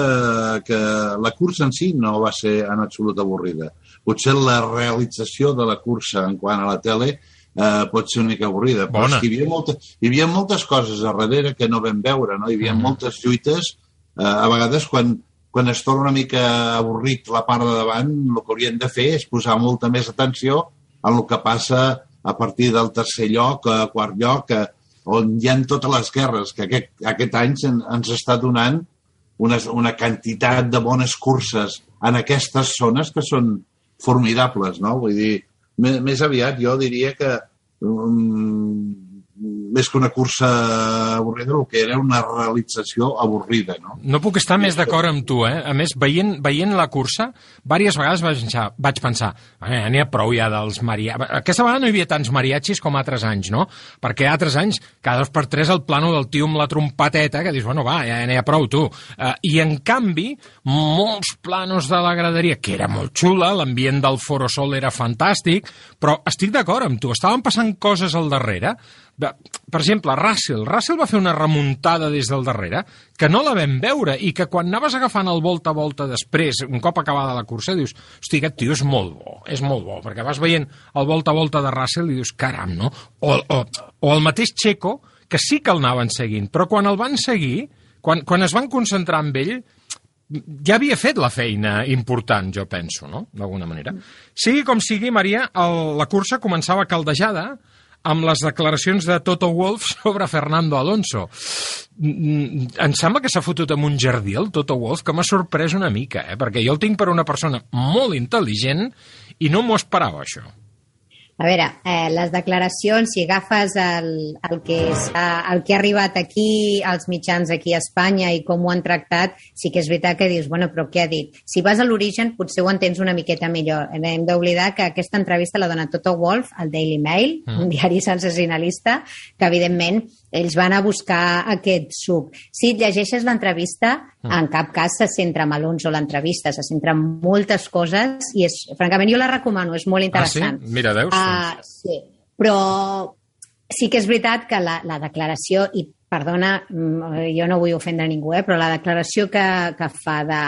que la cursa en si no va ser en absolut avorrida. Potser la realització de la cursa en quant a la tele eh, pot ser una mica avorrida, però Bona. és que hi havia, molta, hi havia moltes coses a darrere que no vam veure, no? Hi havia Mhm. moltes lluites, eh, a vegades quan, quan es torna una mica avorrit la part de davant, el que haurien de fer és posar molta més atenció en el que passa a partir del tercer lloc, a quart lloc, a, on hi ha totes les guerres, que aquest, aquest any en, ens està donant una, una quantitat de bones curses en aquestes zones que són formidables, no? Vull dir, més, més aviat jo diria que um, més que una cursa avorrida, el que era una realització avorrida, no? No puc estar més d'acord amb tu, eh? A més, veient, veient la cursa, diverses vegades vaig pensar, vaig pensar eh, n'hi ha prou ja dels mariachis. Aquesta vegada no hi havia tants mariachis com altres anys, no? Perquè altres anys, cada dos per tres, el plano del tio amb la trompeteta, que dius, bueno, va, ja n'hi ha prou, tu. Eh, I, en canvi, molts planos de la graderia, que era molt xula, l'ambient del Foro Sol era fantàstic, però estic d'acord amb tu, estaven passant coses al darrere, per exemple, Russell. Russell va fer una remuntada des del darrere que no la vam veure i que quan anaves agafant el volta a volta després, un cop acabada la cursa, dius, hosti, aquest tio és molt bo, és molt bo, perquè vas veient el volta a volta de Russell i dius, caram, no? O, o, o el mateix Checo, que sí que el anaven seguint, però quan el van seguir, quan, quan es van concentrar amb ell, ja havia fet la feina important, jo penso, no?, d'alguna manera. Sigui com sigui, Maria, el, la cursa començava caldejada amb les declaracions de Toto Wolff sobre Fernando Alonso. Mm, Em sembla que s'ha fotut amb un jardí el Toto Wolff, que m'ha sorprès una mica, eh? perquè jo el tinc per una persona molt intel·ligent i no m'ho esperava, això. A veure, eh, les declaracions, si agafes el, el, que s'ha- el que ha arribat aquí, als mitjans aquí a Espanya i com ho han tractat, sí que és veritat que dius, bueno, però què ha dit? Si vas a l'origen, potser ho entens una miqueta millor. Eh, Hem d'oblidar que aquesta entrevista la dona Toto Wolff al Daily Mail, Mm. un diari sensacionalista, que evidentment ells van a buscar aquest suc. Si et llegeixes l'entrevista, Mm. en cap cas se centra en Alonso l'entrevista, se centra en moltes coses i és, francament jo la recomano, és molt interessant. Ah, sí? Mira, veus? Ah, sí, però sí que és veritat que la, la declaració, i perdona, mm, jo no vull ofendre ningú, eh, però la declaració que, que fa de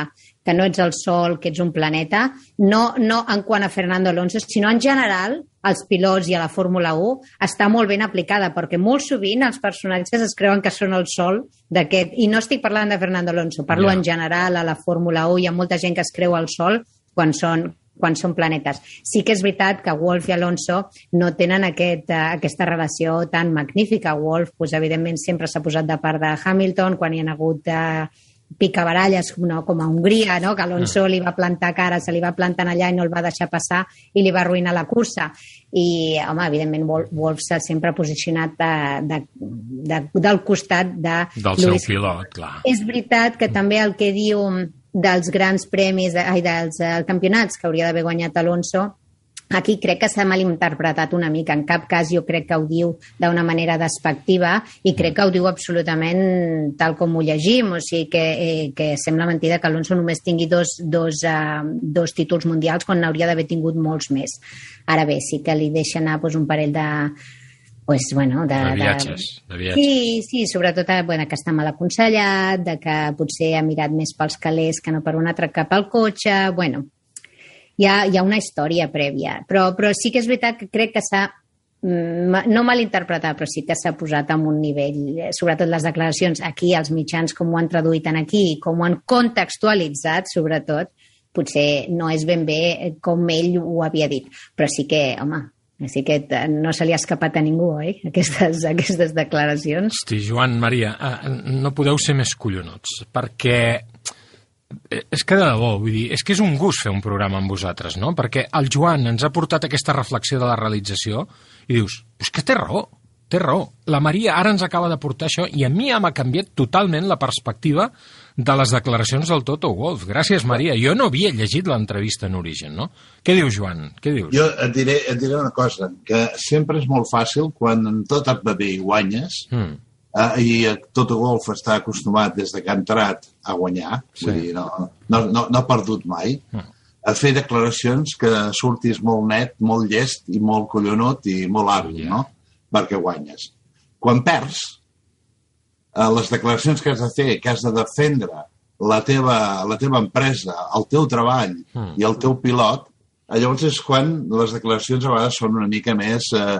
que no ets el Sol, que ets un planeta, no, no en quant a Fernando Alonso, sinó en general als pilots i a la Fórmula 1 està molt ben aplicada, perquè molt sovint els personatges es creuen que són el Sol d'aquest, i no estic parlant de Fernando Alonso, parlo Ja. en general a la Fórmula 1, hi ha molta gent que es creu el Sol quan són quan són planetes. Sí que és veritat que Wolf i Alonso no tenen aquest, uh, aquesta relació tan magnífica. Wolf, pues, evidentment, sempre s'ha posat de part de Hamilton quan hi ha hagut uh, picabaralles no, com a Hongria, no? que Alonso li va plantar cara, se li va plantar allà i no el va deixar passar i li va arruïnar la cursa. I, home, evidentment, Wolf, s'ha sempre posicionat de, de, de, del costat de Del seu Lewis pilot, clar. és veritat que també el que diu dels grans premis, ai, dels eh, campionats que hauria d'haver guanyat Alonso, aquí crec que s'ha malinterpretat una mica. En cap cas jo crec que ho diu d'una manera despectiva i crec que ho diu absolutament tal com ho llegim, o sigui que, eh, que sembla mentida que Alonso només tingui dos, dos, uh, dos títols mundials quan n'hauria d'haver tingut molts més. Ara bé, sí que li deixa anar doncs, un parell de, pues, bueno, de, De viatges, de viatges. Sí, sí, sobretot eh, bueno, que està mal aconsellat, de que potser ha mirat més pels calés que no per un altre cap al cotxe, bueno, hi ha, hi ha una història prèvia, però, però sí que és veritat que crec que s'ha mm, no malinterpretat, però sí que s'ha posat en un nivell, eh, sobretot les declaracions aquí, els mitjans, com ho han traduït en aquí, com ho han contextualitzat, sobretot, potser no és ben bé eh, com ell ho havia dit, però sí que, home, sí que eh, no se li ha escapat a ningú, oi? Aquestes, aquestes declaracions. Hosti, Joan, Maria, eh, no podeu ser més collonuts, perquè eh, és que de debò, vull dir, és que és un gust fer un programa amb vosaltres, no? Perquè el Joan ens ha portat aquesta reflexió de la realització i dius, és que té raó, té raó. La Maria ara ens acaba de portar això i a mi ja m'ha canviat totalment la perspectiva de les declaracions del Toto Wolff. Gràcies, Maria. Jo no havia llegit l'entrevista en origen, no? Què dius, Joan? Què dius? Jo et diré, et diré una cosa, que sempre és molt fàcil quan tot et va bé i guanyes, Mm. Eh, i tot el golf està acostumat des de que ha entrat a guanyar, Sí. vull dir, no, no, no, no ha perdut mai, a fer declaracions que surtis molt net, molt llest i molt collonut i molt hàbil, no? Perquè guanyes. Quan perds, eh, les declaracions que has de fer, que has de defendre la teva, la teva empresa, el teu treball Mm. i el teu pilot, eh, llavors és quan les declaracions a vegades són una mica més eh,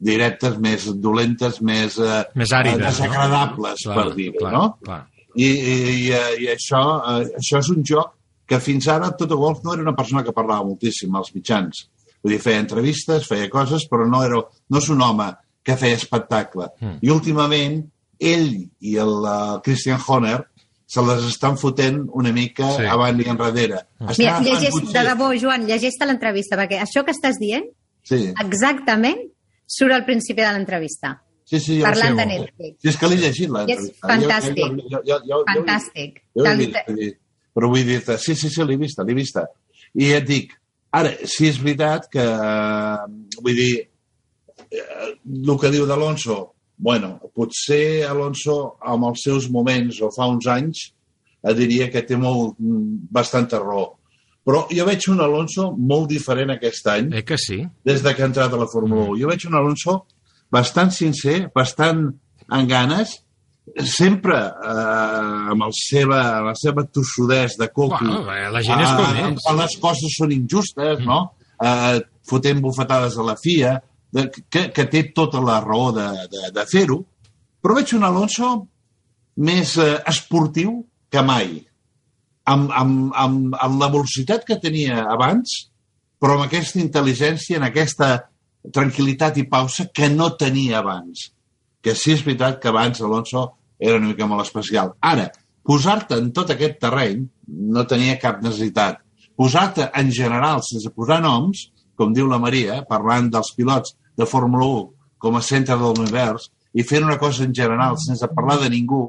directes, més dolentes, més, eh, Més àrides, no? desagradables, Clar, per dir-ho, clar, no? clar. I, i, i, i això, eh, això és un joc que fins ara Toto Wolff no era una persona que parlava moltíssim als mitjans. Vull dir, feia entrevistes, feia coses, però no, era, no és un home que feia espectacle. Mm. I últimament, ell i el uh, Christian Horner se les estan fotent una mica Sí. avant i enrere. Mira, Estan llegeix, de debò, Joan, llegeix-te l'entrevista, perquè això que estàs dient, Sí, exactament, surt al principi de l'entrevista, sí, sí. jo parlant de Netflix. Sí, és que l'he llegit, I és l'entrevista. fantàstic. Jo, jo, jo, jo, jo, Fantàstic. Jo l'he Del- vist, vull dir, però vull dir sí, sí, sí, l'he vista, l'he vista. I et dic, ara, sí és veritat que, eh, vull dir, eh, el que diu d'Alonso, bueno, potser Alonso, amb els seus moments, o fa uns anys, eh, diria que té molt, mm, bastanta raó. Però jo veig un Alonso molt diferent aquest any Eh que sí? des de que ha entrat a la Fórmula 1. Jo veig un Alonso bastant sincer, bastant amb ganes, sempre eh, amb el seva, la seva tossudès de coco. Bueno, eh, la gent és com eh, és. les coses són injustes, Mm. no? Eh, fotent bufetades a la FIA, de, que, que té tota la raó de, de, de fer-ho, però veig un Alonso més eh, esportiu que mai. Amb, amb, amb, amb la velocitat que tenia abans, però amb aquesta intel·ligència, en aquesta tranquil·litat i pausa que no tenia abans. Que sí és veritat que abans Alonso era una mica molt especial. Ara, posar-te en tot aquest terreny no tenia cap necessitat. Posar-te en general, sense posar noms, com diu la Maria, parlant dels pilots de Fórmula 1 com a centre de l'univers, i fent una cosa en general sense parlar de ningú,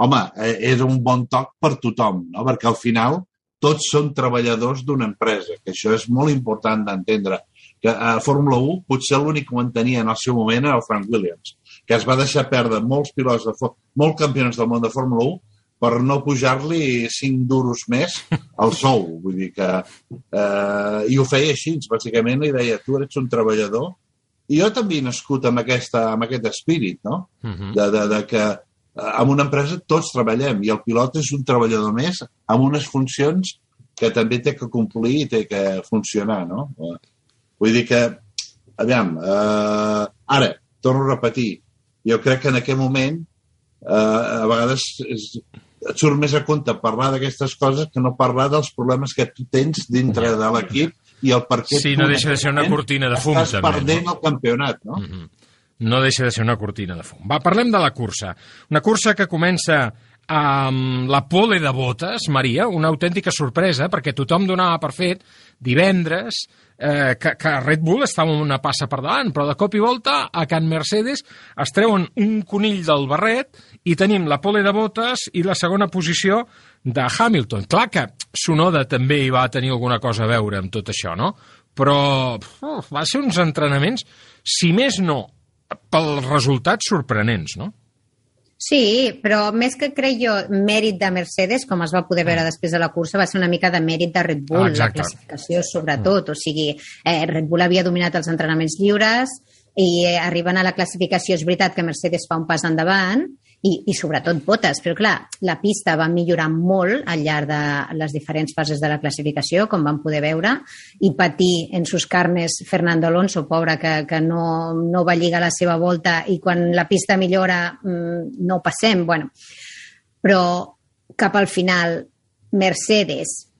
home, eh, és un bon toc per tothom, no? perquè al final tots són treballadors d'una empresa, que això és molt important d'entendre. Que a Fórmula 1 potser l'únic que mantenia en el seu moment era el Frank Williams, que es va deixar perdre molts pilots, de, molts campionats del món de Fórmula 1 per no pujar-li 5 duros més al sou. Vull dir que... Eh, I ho feia així, bàsicament, i deia, tu eres un treballador. I jo també he nascut amb, aquesta, amb aquest espírit, no? Mhm. de, de, de que eh, en una empresa tots treballem i el pilot és un treballador més amb unes funcions que també té que complir i té que funcionar, no? Eh, Vull dir que, aviam, eh, ara, torno a repetir, jo crec que en aquest moment eh, a vegades és, et surt més a compte parlar d'aquestes coses que no parlar dels problemes que tu tens dintre de l'equip i el per què Sí, no deixa de ser una cortina de fum, estàs també, perdent no? el campionat, no? Mhm. No deixa de ser una cortina de fum. Va, parlem de la cursa. Una cursa que comença amb la pole de botes, Maria, una autèntica sorpresa, perquè tothom donava per fet divendres eh, que, que Red Bull estava una passa per davant, però de cop i volta a Can Mercedes es treuen un conill del barret i tenim la pole de botes i la segona posició de Hamilton. Clar que Sonoda també hi va tenir alguna cosa a veure amb tot això, no? Però uf, va ser uns entrenaments, si més no, pels resultats sorprenents, no? Sí, però més que crec jo mèrit de Mercedes, com es va poder veure després de la cursa, va ser una mica de mèrit de Red Bull, Ah, la exacte. classificació sobretot. O sigui, eh, Red Bull havia dominat els entrenaments lliures i eh, arribant a la classificació és veritat que Mercedes fa un pas endavant i, i sobretot botes, però clar, la pista va millorar molt al llarg de les diferents fases de la classificació, com vam poder veure, i patir en sus carnes Fernando Alonso, pobre, que, que no, no va lligar la seva volta i quan la pista millora mm, no passem, bueno. Però cap al final Mercedes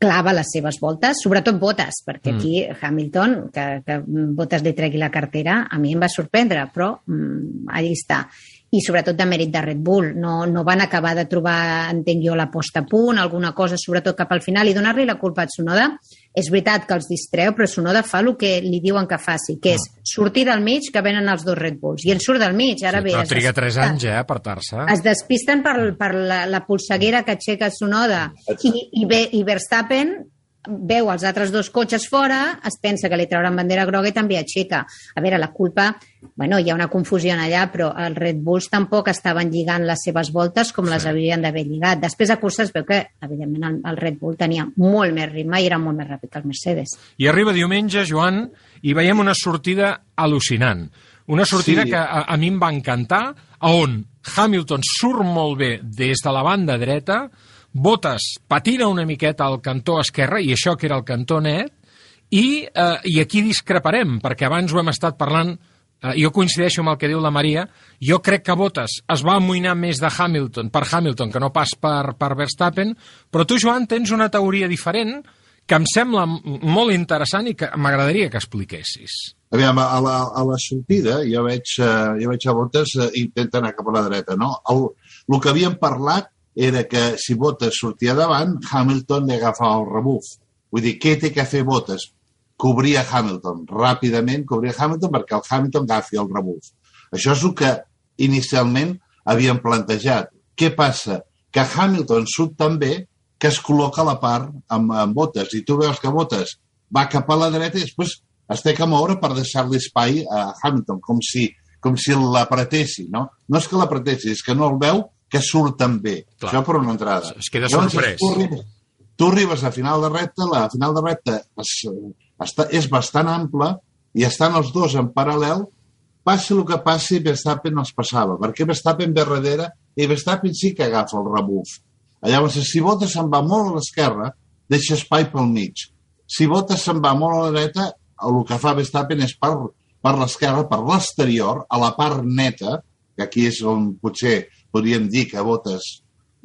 clava les seves voltes, sobretot botes, perquè aquí Hamilton, que, que botes li tregui la cartera, a mi em va sorprendre, però mm, allà està. I sobretot de mèrit de Red Bull. No, no van acabar de trobar, entenc jo, la posta a punt, alguna cosa, sobretot cap al final, i donar-li la culpa a Tsunoda. És veritat que els distreu, però Tsunoda fa el que li diuen que faci, que és sortir del mig que venen els dos Red Bulls. I ell surt del mig, ara bé... Però triga 3 despista. anys, eh, a apartar-se. Es despisten per, per la, la polseguera que aixeca Sonoda i, i, ve, i Verstappen veu els altres dos cotxes fora, es pensa que li trauran bandera groga i també aixeca. A veure, la culpa... Bueno, hi ha una confusió allà, però els Red Bulls tampoc estaven lligant les seves voltes com les havien d'haver lligat. Després a cursa es veu que, evidentment, el, el Red Bull tenia molt més ritme i era molt més ràpid que el Mercedes. I arriba diumenge, Joan, i veiem una sortida al·lucinant. Una sortida Sí. que a, a mi em va encantar, a on Hamilton surt molt bé des de la banda dreta, Bottas patina una miqueta al cantó esquerre, i això que era el cantó net, i, eh, i aquí discreparem, perquè abans ho hem estat parlant, eh, jo coincideixo amb el que diu la Maria, jo crec que Bottas es va amoïnar més de Hamilton, per Hamilton que no pas per, per Verstappen, però tu, Joan, tens una teoria diferent que em sembla molt interessant i que m'agradaria que expliquessis. Aviam, a la, a la sortida jo veig, eh, jo veig a Bottas eh, intenta anar cap a la dreta, no? El, el que havíem parlat era que si Bottas sortia davant, Hamilton li agafava el rebuf. Vull dir, què té que fer Bottas? Cobria Hamilton, ràpidament cobria Hamilton perquè el Hamilton agafi el rebuf. Això és el que inicialment havíem plantejat. Què passa? Que Hamilton surt també que es col·loca a la part amb, amb Bottas i tu veus que Bottas va cap a la dreta i després es té que moure per deixar-li espai a Hamilton, com si, com si l'apretessi, no? No és que l'apretessi, és que no el veu que surt també. Clar. Això per una entrada. Es queda Llavors, sorprès. Tu arribes, tu arribes a final de recta, la final de recta es, està, és bastant ampla i estan els dos en paral·lel, passi el que passi, Verstappen els passava, perquè Verstappen ve darrere i Verstappen sí que agafa el rebuf. Llavors, si Bottas se'n va molt a l'esquerra, deixa espai pel mig. Si Bottas se'n va molt a la dreta, el que fa Verstappen és per, per l'esquerra, per l'exterior, a la part neta, que aquí és on potser podríem dir que Bottas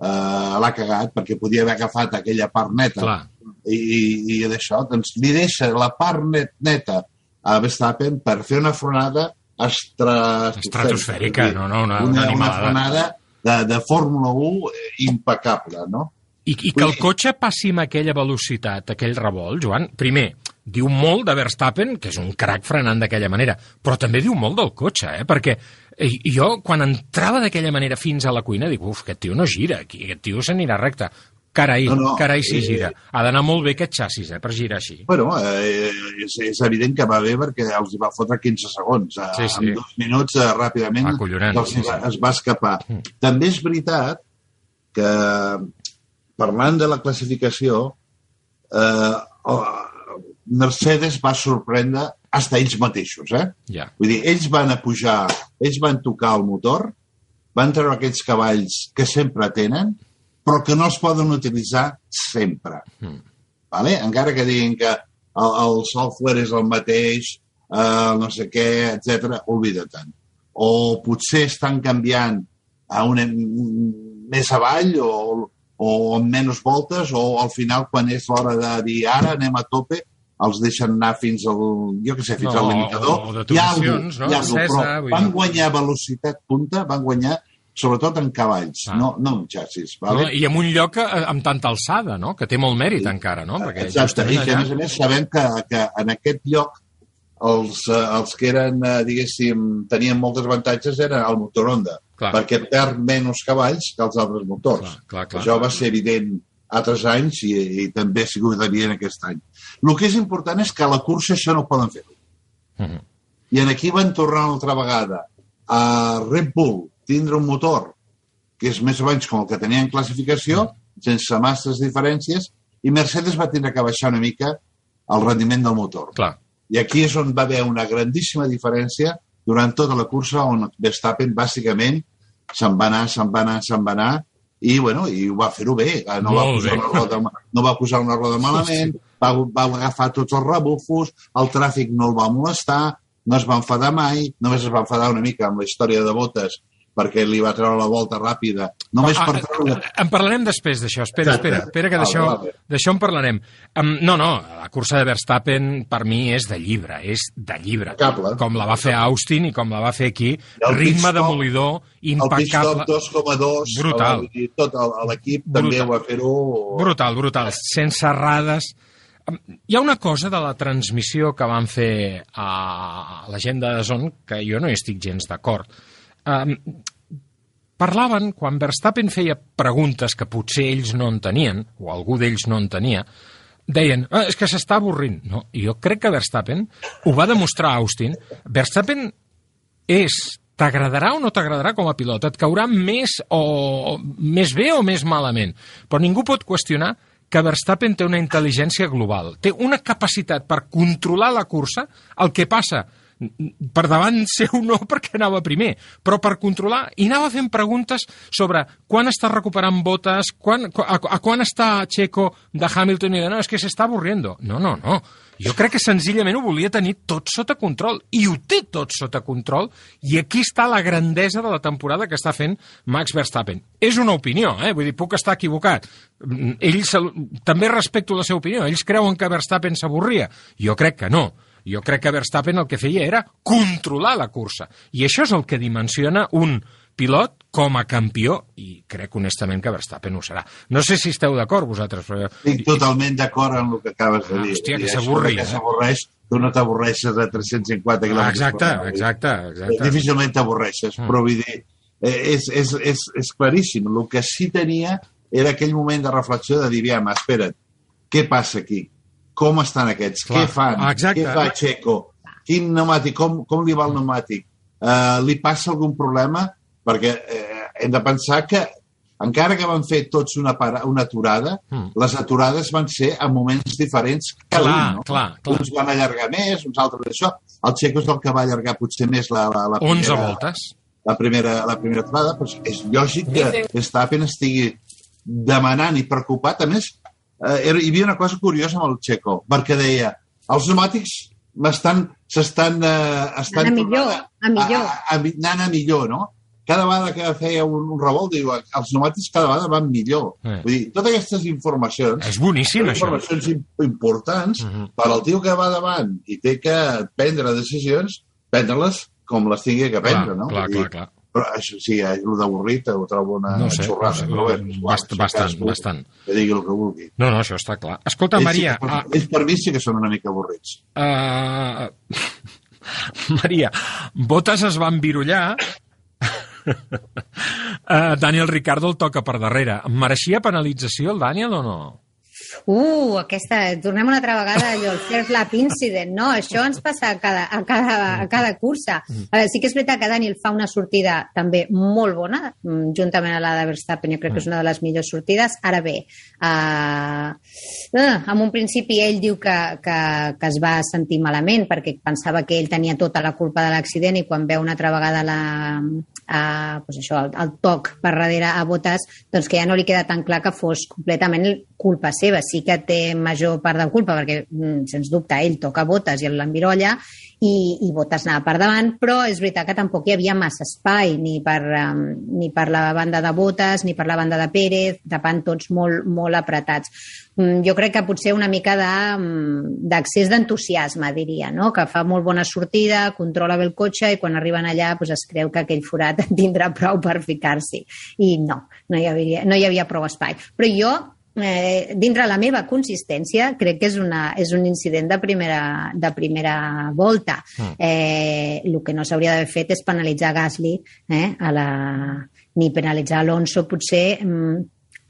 eh, l'ha cagat, perquè podia haver agafat aquella part neta Clar. i, i, i d'això, doncs li deixa la part net, neta a Verstappen per fer una frenada estra... Estratosfèrica, no, no, una- una una, una frenada de, de Fórmula 1 impecable, no? I, I que el cotxe passi amb aquella velocitat, aquell revolt, Joan, primer, diu molt de Verstappen, que és un crac frenant d'aquella manera, però també diu molt del cotxe, eh? perquè eh, jo, quan entrava d'aquella manera fins a la cuina, dic, uf, aquest tio no gira, aquí, aquest tio s'anirà recte. Carai, No, no, carai, si eh, gira. Ha d'anar molt bé aquest xassis, eh, per girar així. Bueno, eh, és, és evident que va bé perquè els hi va fotre 15 segons. Eh, Sí, sí. En dos minuts, eh, ràpidament, Acollonant, els sí, va, sí. es va escapar. També és veritat que, parlant de la classificació, eh, Mercedes va sorprendre hasta ells mateixos, eh? Ja. Vull dir, ells van a pujar, ells van tocar el motor, van treure aquells cavalls que sempre tenen, però que no es poden utilitzar sempre. Mm. Vale? Encara que diguin que el, el software és el mateix, eh, no sé què, etc, oblida-te'n. O potser estan canviant a una, més avall o, o amb menys voltes o al final quan és l'hora de dir ara anem a tope els deixen anar fins al, jo què sé, fins No, al limitador. o de Hi ha tubulacions, no? hi ha vull però van guanyar velocitat punta, van guanyar sobretot en cavalls, Ah. no, no en xassis. No, Vale? I amb un lloc eh, amb tanta alçada, no? que té molt mèrit encara, no? Perquè Exacte, i que a més a més sabem que, que en aquest lloc els, eh, els que eren, eh, diguéssim, tenien molts avantatges eren el motor Honda, Clar. perquè perd menys cavalls que els altres motors. Clar, clar, clar. Això va ser evident altres anys i, i també ha sigut evident aquest any. El que és important és que a la cursa això no ho poden fer. Mhm. I en aquí van tornar una altra vegada a Red Bull tindre un motor que és més o menys com el que tenia en classificació, sense masses diferències, i Mercedes va tindre que baixar una mica el rendiment del motor. Clar. I aquí és on va haver una grandíssima diferència durant tota la cursa on Verstappen bàsicament se'n va anar, se'n va anar, se'n va anar i, bueno, i va fer-ho bé. No va, posar bé. una roda, no va posar una roda malament, va, va agafar tots els rebufos, el tràfic no el va molestar, no es va enfadar mai, només es va enfadar una mica amb la història de botes perquè li va treure la volta ràpida. Només per treure... Ah, En parlarem després d'això. Espera, espera, espera, que d'això vale. en parlarem. Um, no, no, la cursa de Verstappen per mi és de llibre, és de llibre. Impecable. Com la va fer Austin i com la va fer aquí. el Ritme demolidor, El impecable. pit stop 2,2, Brutal. el- tot el- l'equip també va fer-ho... Brutal, brutal. Sense errades. Hi ha una cosa de la transmissió que van fer a la gent de Zon que jo no hi estic gens d'acord. Um, parlaven, quan Verstappen feia preguntes que potser ells no entenien, o algú d'ells no entenia, deien, ah, és que s'està avorrint. No, jo crec que Verstappen ho va demostrar a Austin. Verstappen és t'agradarà o no t'agradarà com a pilot, et caurà més o més bé o més malament, però ningú pot qüestionar que Verstappen té una intel·ligència global, té una capacitat per controlar la cursa, el que passa per davant seu no perquè anava primer, però per controlar, i anava fent preguntes sobre quan està recuperant botes, quan, a, a quan està Checo de Hamilton i de no, és que s'està avorriendo. No, no, no. Jo crec que senzillament ho volia tenir tot sota control, i ho té tot sota control, i aquí està la grandesa de la temporada que està fent Max Verstappen. És una opinió, eh? vull dir, puc estar equivocat. Ells, també respecto la seva opinió, ells creuen que Verstappen s'avorria. Jo crec que no. Jo crec que Verstappen el que feia era controlar la cursa. I això és el que dimensiona un pilot com a campió, i crec honestament que Verstappen ho serà. No sé si esteu d'acord vosaltres, però... Estic totalment d'acord amb el que acabes de Ah, dir. hòstia, que s'avorri, Que eh? s'avorreix, tu no t'avorreixes de 350 Ah, km. exacte, exacte, exacte. Difícilment t'avorreixes, Mm. però vull dir, eh, és, és, és, és claríssim. El que sí tenia era aquell moment de reflexió de dir, aviam, espera't, què passa aquí? Com estan aquests? Clar. Què fan? Exacte. Què fa Checo? Quin pneumàtic? Com, com li va el pneumàtic? Uh, li passa algun problema? Perquè eh, hem de pensar que encara que van fer tots una, para, una aturada, Mm. les aturades van ser en moments diferents cada Clar, un, no? clar, clar. Uns van allargar més, uns altres això. El Checo és el que va allargar potser més la, la, la 11 primera, voltes. la primera, la primera aturada, però és lògic que Verstappen estigui demanant i preocupat. A més, eh, era- hi havia una cosa curiosa amb el Checo, perquè deia, els pneumàtics m'estan, s'estan... Eh, estan Anant a millor, tornant a millor. A, a, a, anant a millor, no? Cada vegada que feia un, un revolt, diu, els pneumàtics cada vegada van millor. Eh. Vull dir, totes aquestes informacions És boníssim, són això. informacions im- importants Mhm. per al tio que va davant i té que prendre decisions, prendre-les com les tingui que prendre, Clar, no? clar, dir, clar, clar. Però això sí, eh, el d'avorrit ho trobo una No sé, xorrada. no sé, però bast- bastant, cadascú bastant. Que digui el que vulgui. No, no, això està clar. Escolta, Ells Maria... Sí que, ah, ells per mi sí que són una mica avorrits. Uh, Maria, Botes es va envirullar. uh, Daniel Ricardo el toca per darrere. Mereixia penalització el Daniel o no? Uh, aquesta... Tornem una altra vegada allò, el first lap incident, no? Això ens passa a cada, a cada, a cada cursa. A veure, sí que és veritat que Daniel fa una sortida també molt bona, mm, juntament a la de Verstappen, jo crec que és una de les millors sortides. Ara bé, uh, uh, en un principi ell diu que, que, que es va sentir malament perquè pensava que ell tenia tota la culpa de l'accident i quan veu una altra vegada la, uh, pues això, el, el toc per darrere a botes, doncs que ja no li queda tan clar que fos completament culpa seva. Sí que té major part de culpa perquè, mm, sens dubte, ell toca botes i l'envirolla i, i botes anava per davant, però és veritat que tampoc hi havia massa espai ni per, um, ni per la banda de botes ni per la banda de Pérez, tapant tots molt, molt apretats. Mm, jo crec que potser una mica de, mm, d'accés d'entusiasme, diria, no? que fa molt bona sortida, controla bé el cotxe i quan arriben allà doncs es creu que aquell forat tindrà prou per ficar-s'hi. I no, no hi, havia, no hi havia prou espai. Però jo eh, dintre la meva consistència, crec que és, una, és un incident de primera, de primera volta. Mm. Eh, el que no s'hauria d'haver fet és penalitzar Gasly, eh, a la, ni penalitzar Alonso, potser mm,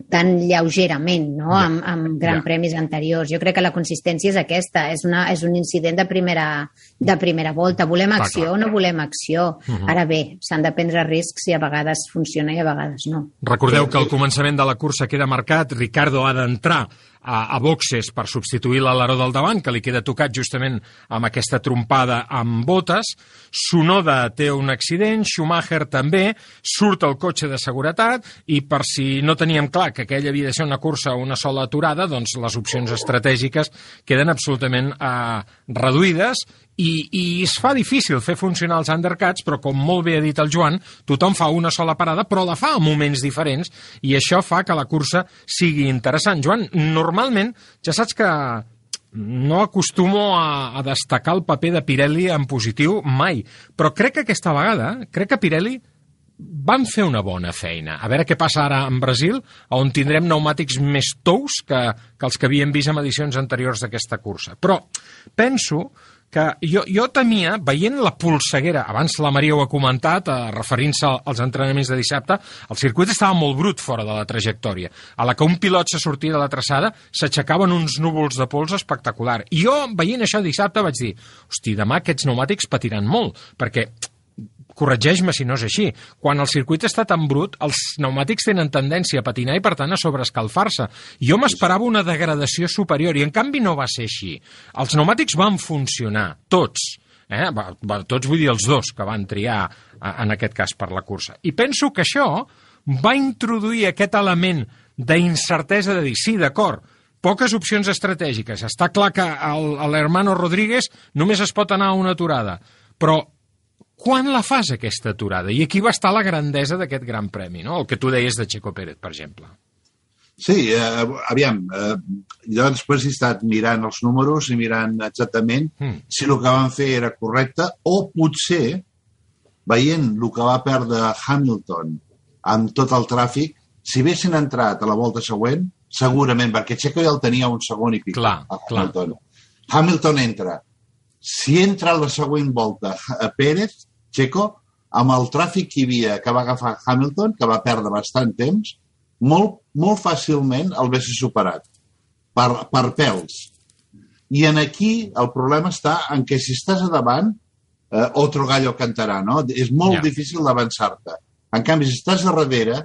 tan lleugerament, no?, Ja. amb, amb gran Ja. premis anteriors. Jo crec que la consistència és aquesta, és, una, és un incident de primera, de primera volta. Volem acció o no volem acció? Mhm. Ara bé, s'han de prendre riscs i a vegades funciona i a vegades no. Recordeu que al començament de la cursa queda marcat, Ricardo ha d'entrar a, a boxes per substituir l'aleró del davant, que li queda tocat justament amb aquesta trompada amb botes. Sonoda té un accident, Schumacher també, surt el cotxe de seguretat i per si no teníem clar que aquella havia de ser una cursa o una sola aturada, doncs les opcions estratègiques queden absolutament eh, reduïdes i, i es fa difícil fer funcionar els undercuts, però com molt bé ha dit el Joan, tothom fa una sola parada, però la fa en moments diferents, i això fa que la cursa sigui interessant. Joan, normalment, ja saps que no acostumo a, a destacar el paper de Pirelli en positiu mai, però crec que aquesta vegada, crec que Pirelli van fer una bona feina. A veure què passa ara en Brasil, on tindrem pneumàtics més tous que, que els que havíem vist en edicions anteriors d'aquesta cursa. Però penso que jo, jo temia, veient la polseguera, abans la Maria ho ha comentat, eh, referint-se als entrenaments de dissabte, el circuit estava molt brut fora de la trajectòria. A la que un pilot se sortia de la traçada, s'aixecaven uns núvols de pols espectacular. I jo, veient això dissabte, vaig dir, hosti, demà aquests pneumàtics patiran molt, perquè corregeix-me si no és així. Quan el circuit està tan brut, els pneumàtics tenen tendència a patinar i, per tant, a sobreescalfar-se. Jo m'esperava una degradació superior i, en canvi, no va ser així. Els pneumàtics van funcionar, tots. Eh? Tots vull dir els dos que van triar en aquest cas per la cursa. I penso que això va introduir aquest element d'incertesa de dir, sí, d'acord, poques opcions estratègiques. Està clar que l'hermano Rodríguez només es pot anar a una aturada, però quan la fas, aquesta aturada? I aquí va estar la grandesa d'aquest gran premi, no? el que tu deies de Checo Pérez, per exemple. Sí, eh, aviam, eh, jo després he estat mirant els números i mirant exactament mm. si el que van fer era correcte o potser, veient el que va perdre Hamilton amb tot el tràfic, si haguessin entrat a la volta següent, segurament, perquè Checo ja el tenia un segon i pic. Clar, a Hamilton. Clar. Hamilton entra. Si entra a la següent volta a Pérez, Checo, amb el tràfic que hi havia que va agafar Hamilton, que va perdre bastant temps, molt, molt fàcilment el vés superat per, per pèls. I en aquí el problema està en que si estàs a davant, eh, otro gallo cantarà, no? És molt yeah. difícil d'avançar-te. En canvi, si estàs a darrere,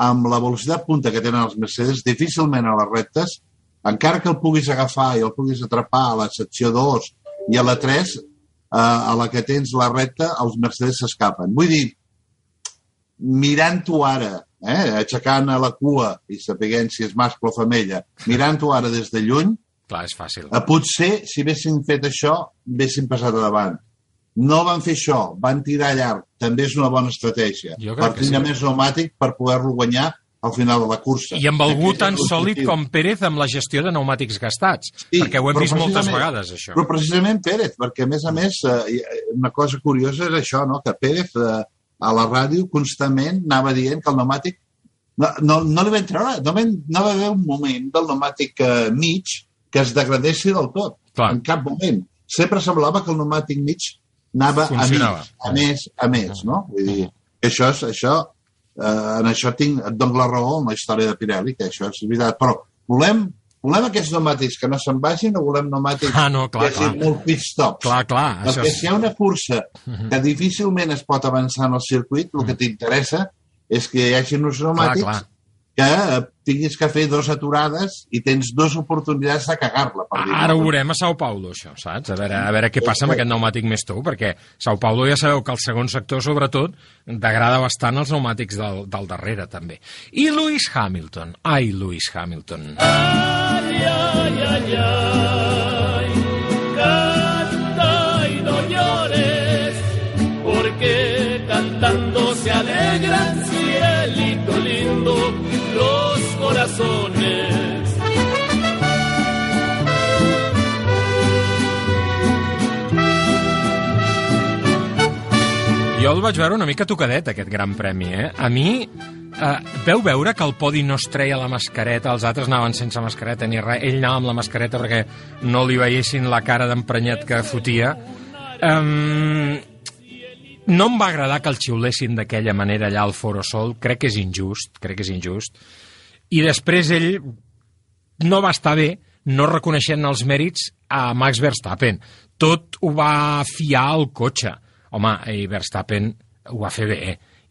amb la velocitat punta que tenen els Mercedes, difícilment a les rectes, encara que el puguis agafar i el puguis atrapar a la secció 2 i a la 3, eh, a la que tens la recta, els Mercedes s'escapen. Vull dir, mirant-ho ara, eh, aixecant a la cua i sapiguent si és mascle o femella, mirant-ho ara des de lluny, Clar, és fàcil. Eh, potser, si haguessin fet això, haguessin passat a davant. No van fer això, van tirar llarg. També és una bona estratègia. Per tenir sí. més pneumàtic per poder-lo guanyar al final de la cursa. I amb algú tan sòlid com Pérez amb la gestió de pneumàtics gastats, sí, perquè ho hem vist moltes vegades, això. Però precisament Pérez, perquè a més a més, eh, una cosa curiosa és això, no? que Pérez eh, a la ràdio constantment anava dient que el pneumàtic no, no, no li vam treure, no, no va haver un moment del pneumàtic eh, mig que es degradessi del tot, Clar. en cap moment. Sempre semblava que el pneumàtic mig anava a més, a més, a més, no? Vull dir, que això, és, això eh, en això tinc, et dono la raó amb la història de Pirelli, que això és veritat, però volem volem aquests pneumàtics que no se'n vagin o volem pneumàtics ah, no, clar, que siguin molt pit stops? Clar, clar. Perquè això si hi ha una cursa que difícilment es pot avançar en el circuit, el que t'interessa és que hi hagi uns pneumàtics clar, clar que eh, tinguis que fer dues aturades i tens dues oportunitats de cagar-la. Ara ho veurem a Sao Paulo, això, saps? A veure, a veure què passa amb aquest pneumàtic més tou, perquè Sao Paulo ja sabeu que el segon sector, sobretot, degrada bastant els pneumàtics del, del darrere, també. I Lewis Hamilton. Ai, Lewis Hamilton. Ai, ai, ai, ai, Jo el vaig veure una mica tocadet, aquest gran premi, eh? A mi, eh, veu veure que el podi no es treia la mascareta, els altres anaven sense mascareta ni res, ell anava amb la mascareta perquè no li veiessin la cara d'emprenyat que fotia. Um, no em va agradar que el xiulessin d'aquella manera allà al Foro Sol, crec que és injust, crec que és injust. I després ell no va estar bé no reconeixent els mèrits a Max Verstappen. Tot ho va fiar al cotxe. Home, i Verstappen ho va fer bé,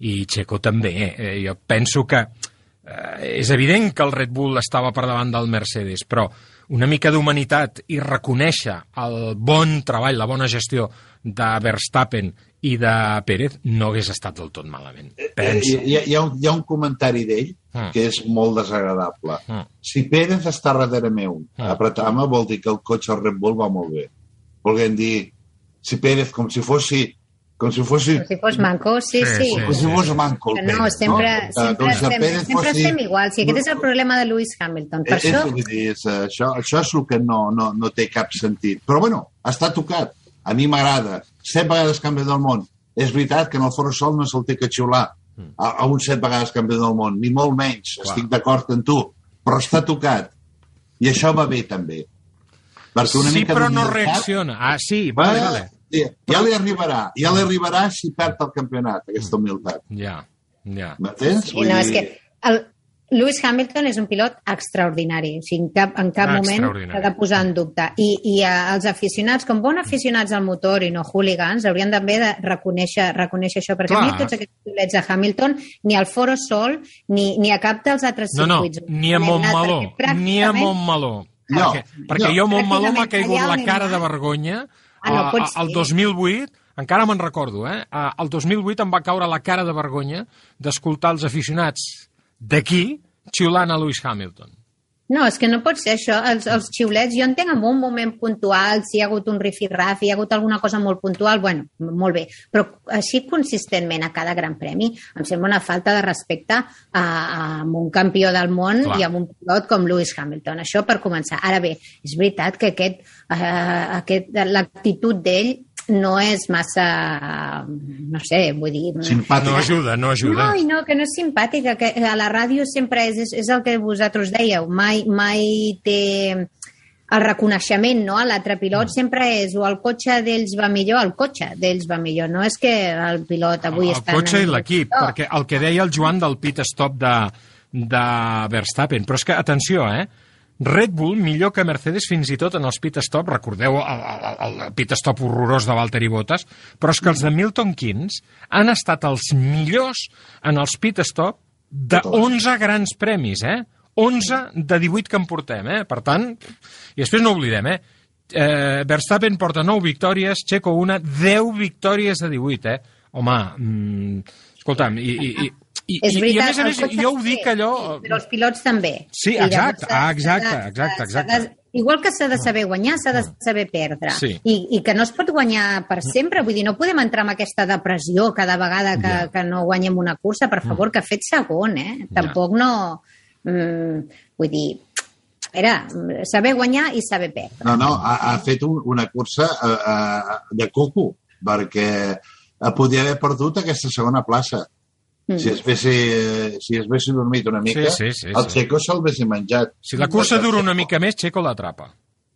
i Checo també. Eh, jo penso que eh, és evident que el Red Bull estava per davant del Mercedes, però una mica d'humanitat i reconèixer el bon treball, la bona gestió de Verstappen i de Pérez no hagués estat del tot malament. Eh, penso. Hi, hi, ha, un, hi ha un comentari d'ell mm. que és molt desagradable. Mm. Si Pérez està darrere meu mm. apretant-me, vol dir que el cotxe al Red Bull va molt bé. Volguem dir, si Pérez, com si fossi com si fos... Com si fos manco, sí, sí. Com si fos manco. El Pérez, no, sempre, no? sempre, si estem, Pérez sempre fossi... estem igual. Si aquest és el problema de Lewis Hamilton. Per és, això... És, això, això és el que no, no, no té cap sentit. Però bueno, està tocat a mi m'agrada, set vegades campió del món. És veritat que en el Foro Sol no se'l té que xiular mm. a, a un set vegades campió del món, ni molt menys, Clar. estic d'acord amb tu, però està tocat. I això va bé, també. Perquè una sí, mica però no reacciona. Ah, sí, vale, vale. Ja, ja li arribarà, ja li arribarà si perd el campionat, aquesta humilitat. Ja, ja. M'entens? Sí, no, és que el, Lewis Hamilton és un pilot extraordinari, o sigui, en cap, en cap ah, moment s'ha de posar en dubte. I, i eh, els aficionats, com bons aficionats al motor i no hooligans, haurien també de reconèixer, reconèixer això, perquè Clar. a mi tots aquests pilets de Hamilton, ni al Foro Sol, ni, ni a cap dels altres no, circuits. No, ni a Montmeló, ni a Montmeló. No, perquè, perquè no. jo a Montmeló m'ha caigut la cara de vergonya Ah, no a- pot ser. el 2008, encara me'n recordo, eh? A- El 2008 em va caure la cara de vergonya d'escoltar els aficionats d'aquí xiulant a Lewis Hamilton. No, és que no pot ser això. Els, els xiulets, jo entenc en un moment puntual, si hi ha hagut un rifirraf, hi ha hagut alguna cosa molt puntual, bueno, molt bé. Però així consistentment a cada gran premi em sembla una falta de respecte a, a un campió del món Clar. i a un pilot com Lewis Hamilton. Això per començar. Ara bé, és veritat que aquest, eh, aquest, l'actitud d'ell no és massa, no sé, vull dir... Simpàtic. No ajuda, no ajuda. No, i no, que no és simpàtica, que a la ràdio sempre és, és, és el que vosaltres dèieu, mai, mai té el reconeixement, no? L'altre pilot Mm. sempre és o el cotxe d'ells va millor, el cotxe d'ells va millor, no és que el pilot avui el està... cotxe i l'equip, No. perquè el que deia el Joan del pit stop de, de Verstappen, però és que, atenció, eh? Red Bull millor que Mercedes fins i tot en els pit stop, recordeu el, el, el pit stop horrorós de Valtteri Bottas, però és que els de Milton Keynes han estat els millors en els pit stop de 11 grans premis, eh? 11 de 18 que en portem, eh? Per tant, i després no oblidem, eh? eh Verstappen porta 9 victòries, Checo una, 10 victòries de 18, eh? Home, mm, escolta'm, i, i, i, i, És i, i a veritat, més a més, jo ho dic allò... Sí, però els pilots també. Sí, llavors exacte, s'ha- ah, exacte, de- exacte, exacte. de- Igual que s'ha de saber guanyar, s'ha de saber perdre. Sí. I, I que no es pot guanyar per sempre. Vull dir, no podem entrar en aquesta depressió cada vegada que, Ja. que no guanyem una cursa. Per favor, que fet segon, eh? Tampoc no... Mm, vull dir, era saber guanyar i saber perdre. No, no, ha, ha fet un, una cursa uh, uh, de coco, perquè eh, podia haver perdut aquesta segona plaça. Mm. Si es vesse, si es vesse dormit una mica, Sí, sí, sí, el sí. Checo se'l vesse menjat. Si la cursa dura una mica més, Checo l'atrapa.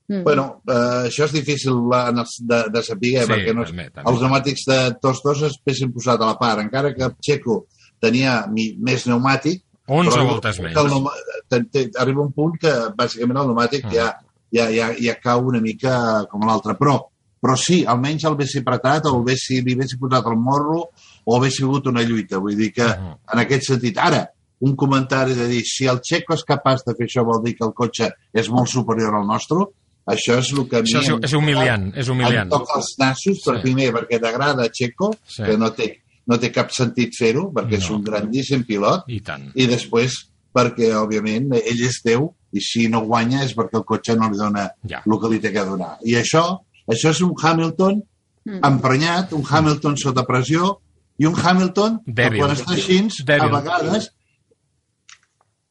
Mm. Bueno, eh, això és difícil de, de saber, Sí, perquè no, és- també, també. els pneumàtics de tots dos es pessin posat a la part, encara que Checo tenia mi, més pneumàtic, 11 però voltes el menys. te- te- arriba un punt que bàsicament el pneumàtic Mm. ja, ja, ja, ja cau una mica com l'altre, però, però sí, almenys el haguessi apretat o el haguessi, li haguessi posat el morro o hagués sigut una lluita, vull dir que en aquest sentit, ara, un comentari de dir si el Checo és capaç de fer això vol dir que el cotxe és molt superior al nostre, això és el que a mi Això és, és humiliant, és humiliant. em toca els nassos, per Sí. primer, perquè t'agrada Checo, Sí. que no té, no té cap sentit fer-ho, perquè és No. un grandíssim pilot, I tant. i després perquè, òbviament, ell és Déu, i si no guanya és perquè el cotxe no li dona Ja. el que li té que donar. I això, això és un Hamilton Mm. emprenyat, un Hamilton sota pressió, i un Hamilton Dèbil. que quan està així, Dèbil. a vegades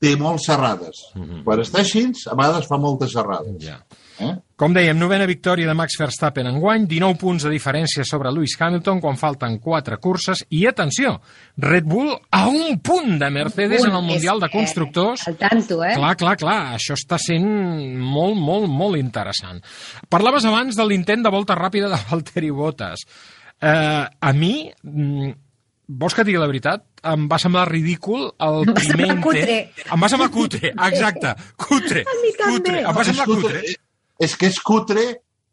té molt serrades. Mhm. Quan està així, a vegades fa moltes serrades. Ja. Eh? Com dèiem, novena victòria de Max Verstappen en guany, 19 punts de diferència sobre Lewis Hamilton quan falten 4 curses i, atenció, Red Bull a un punt de Mercedes en el Mundial de Constructors. Al tanto, eh? Clar, clar, clar, això està sent molt, molt, molt interessant. Parlaves abans de l'intent de volta ràpida de Valtteri Bottas. Eh, a mi, mm, vols que et digui la veritat? Em va semblar ridícul el primer intent. cutre. Em va semblar cutre, exacte, cutre. A mi també. cutre. Em va semblar cutre. És que és cutre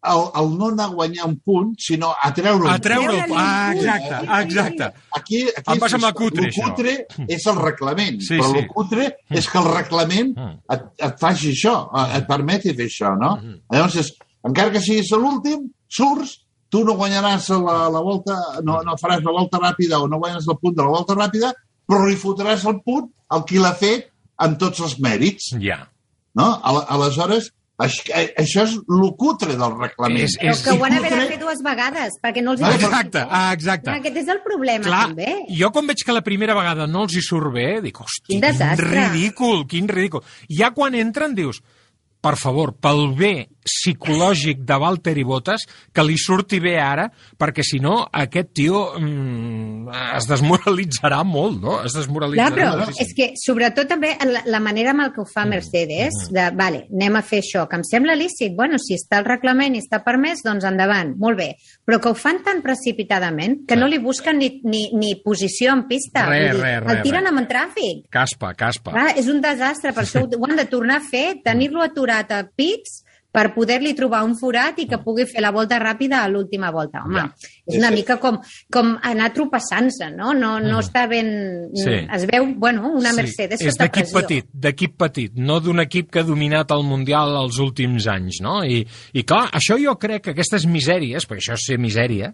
el, el no anar a guanyar un punt, sinó a treure un A treure. Treure-li Ah, punt. exacte, exacte. Aquí, aquí Em va semblar cutre, el això. cutre és el reglament, Sí, però sí. el cutre és que el reglament Mm. et, et faci això, et permeti fer això, no? Llavors, és, encara que siguis l'últim, surts, tu no guanyaràs la, la volta, no, no faràs la volta ràpida o no guanyes el punt de la volta ràpida, però li fotràs el punt al qui l'ha fet amb tots els mèrits, Ja. no? Al- Aleshores, això, això és el cutre del reglament. És- Però és- que ho han cutre- de fer dues vegades, perquè no els hi surt Exacte, bé. ah, exacte. Aquest és el problema, Clar, també. jo quan veig que la primera vegada no els hi surt bé, dic, hosti, Quin desastre. ridícul, quin ridícul. Ja quan entren dius, per favor, pel bé psicològic de Valtteri Bottas, que li surti bé ara, perquè si no, aquest tio mm, es desmoralitzarà molt, no? Es Clar, desmoralitzarà però moltíssim. és que sobretot també la, la manera amb el que ho fa Mercedes, de, vale, anem a fer això, que em sembla lícit, bueno, si està el reglament i està permès, doncs endavant, molt bé, però que ho fan tan precipitadament que no li busquen ni, ni, ni posició en pista. Vull dir, res, res, el tiren amb en tràfic. Caspa, caspa. Clar, és un desastre, per això ho, ho han de tornar a fer, tenir-lo aturat a pits per poder-li trobar un forat i que pugui fer la volta ràpida a l'última volta. Home, Ja. és una Sí, sí. mica com, com anar tropeçant-se, no? No, no està ben... Sí. Es veu, bueno, una Mercedes és sota d'equip pressió. petit, d'equip petit, no d'un equip que ha dominat el Mundial els últims anys, no? I, I clar, això jo crec que aquestes misèries, perquè això és ser misèria,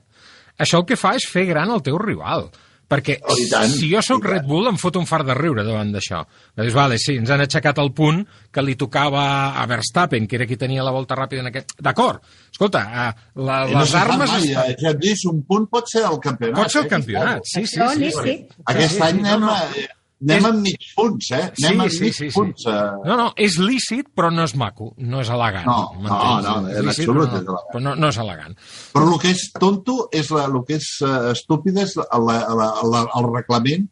això el que fa és fer gran el teu rival. Perquè Oh, tant, si jo sóc. Red Bull em fot un far de riure davant d'això. Dius, vale, sí, ens han aixecat el punt que li tocava a Verstappen, que era qui tenia la volta ràpida en aquest... D'acord, escolta, eh, la, I no les armes... mai, estan- eh, Ja et dius, un punt pot ser el campionat. Pot ser el eh? campionat, sí, sí, sí. sí, sí. sí. Aquest Sí, sí, any sí, anem, no, no. a, anem És- amb mig punts, eh? Anem amb mig punts. Eh? No, no, és lícit, però no és maco, no és elegant. No, no, m'entens? no, És lícit, però és no, elegant. però no, no és elegant. Però el que és tonto, és la, el que és uh, estúpid és la, la, la, el reglament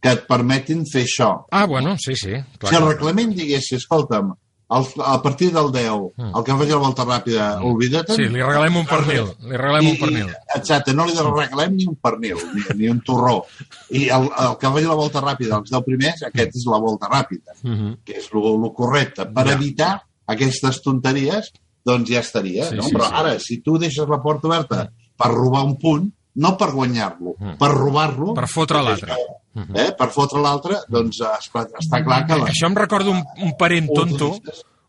que et permetin fer això. Ah, bueno, sí, sí. Clar, si el reglament digués, escolta'm, el, a partir del 10, el que faci la volta ràpida, oblida't. Mm. Sí, li regalem un pernil, li regalem un pernil. Exacte, no li regalem ni un pernil, ni, ni un torró. I el, el que faci la volta ràpida, els 10 primers, aquest és la volta ràpida, Mhm. que és el correcte. Per Ja. evitar aquestes tonteries, doncs ja estaria. Sí, no? sí, Però sí. ara, si tu deixes la porta oberta per robar un punt, no per guanyar-lo, per robar-lo... Mm. Per fotre l'altre. Eh? Per fotre l'altre, doncs està, està clar que... La... Això em recorda un, un parent tonto,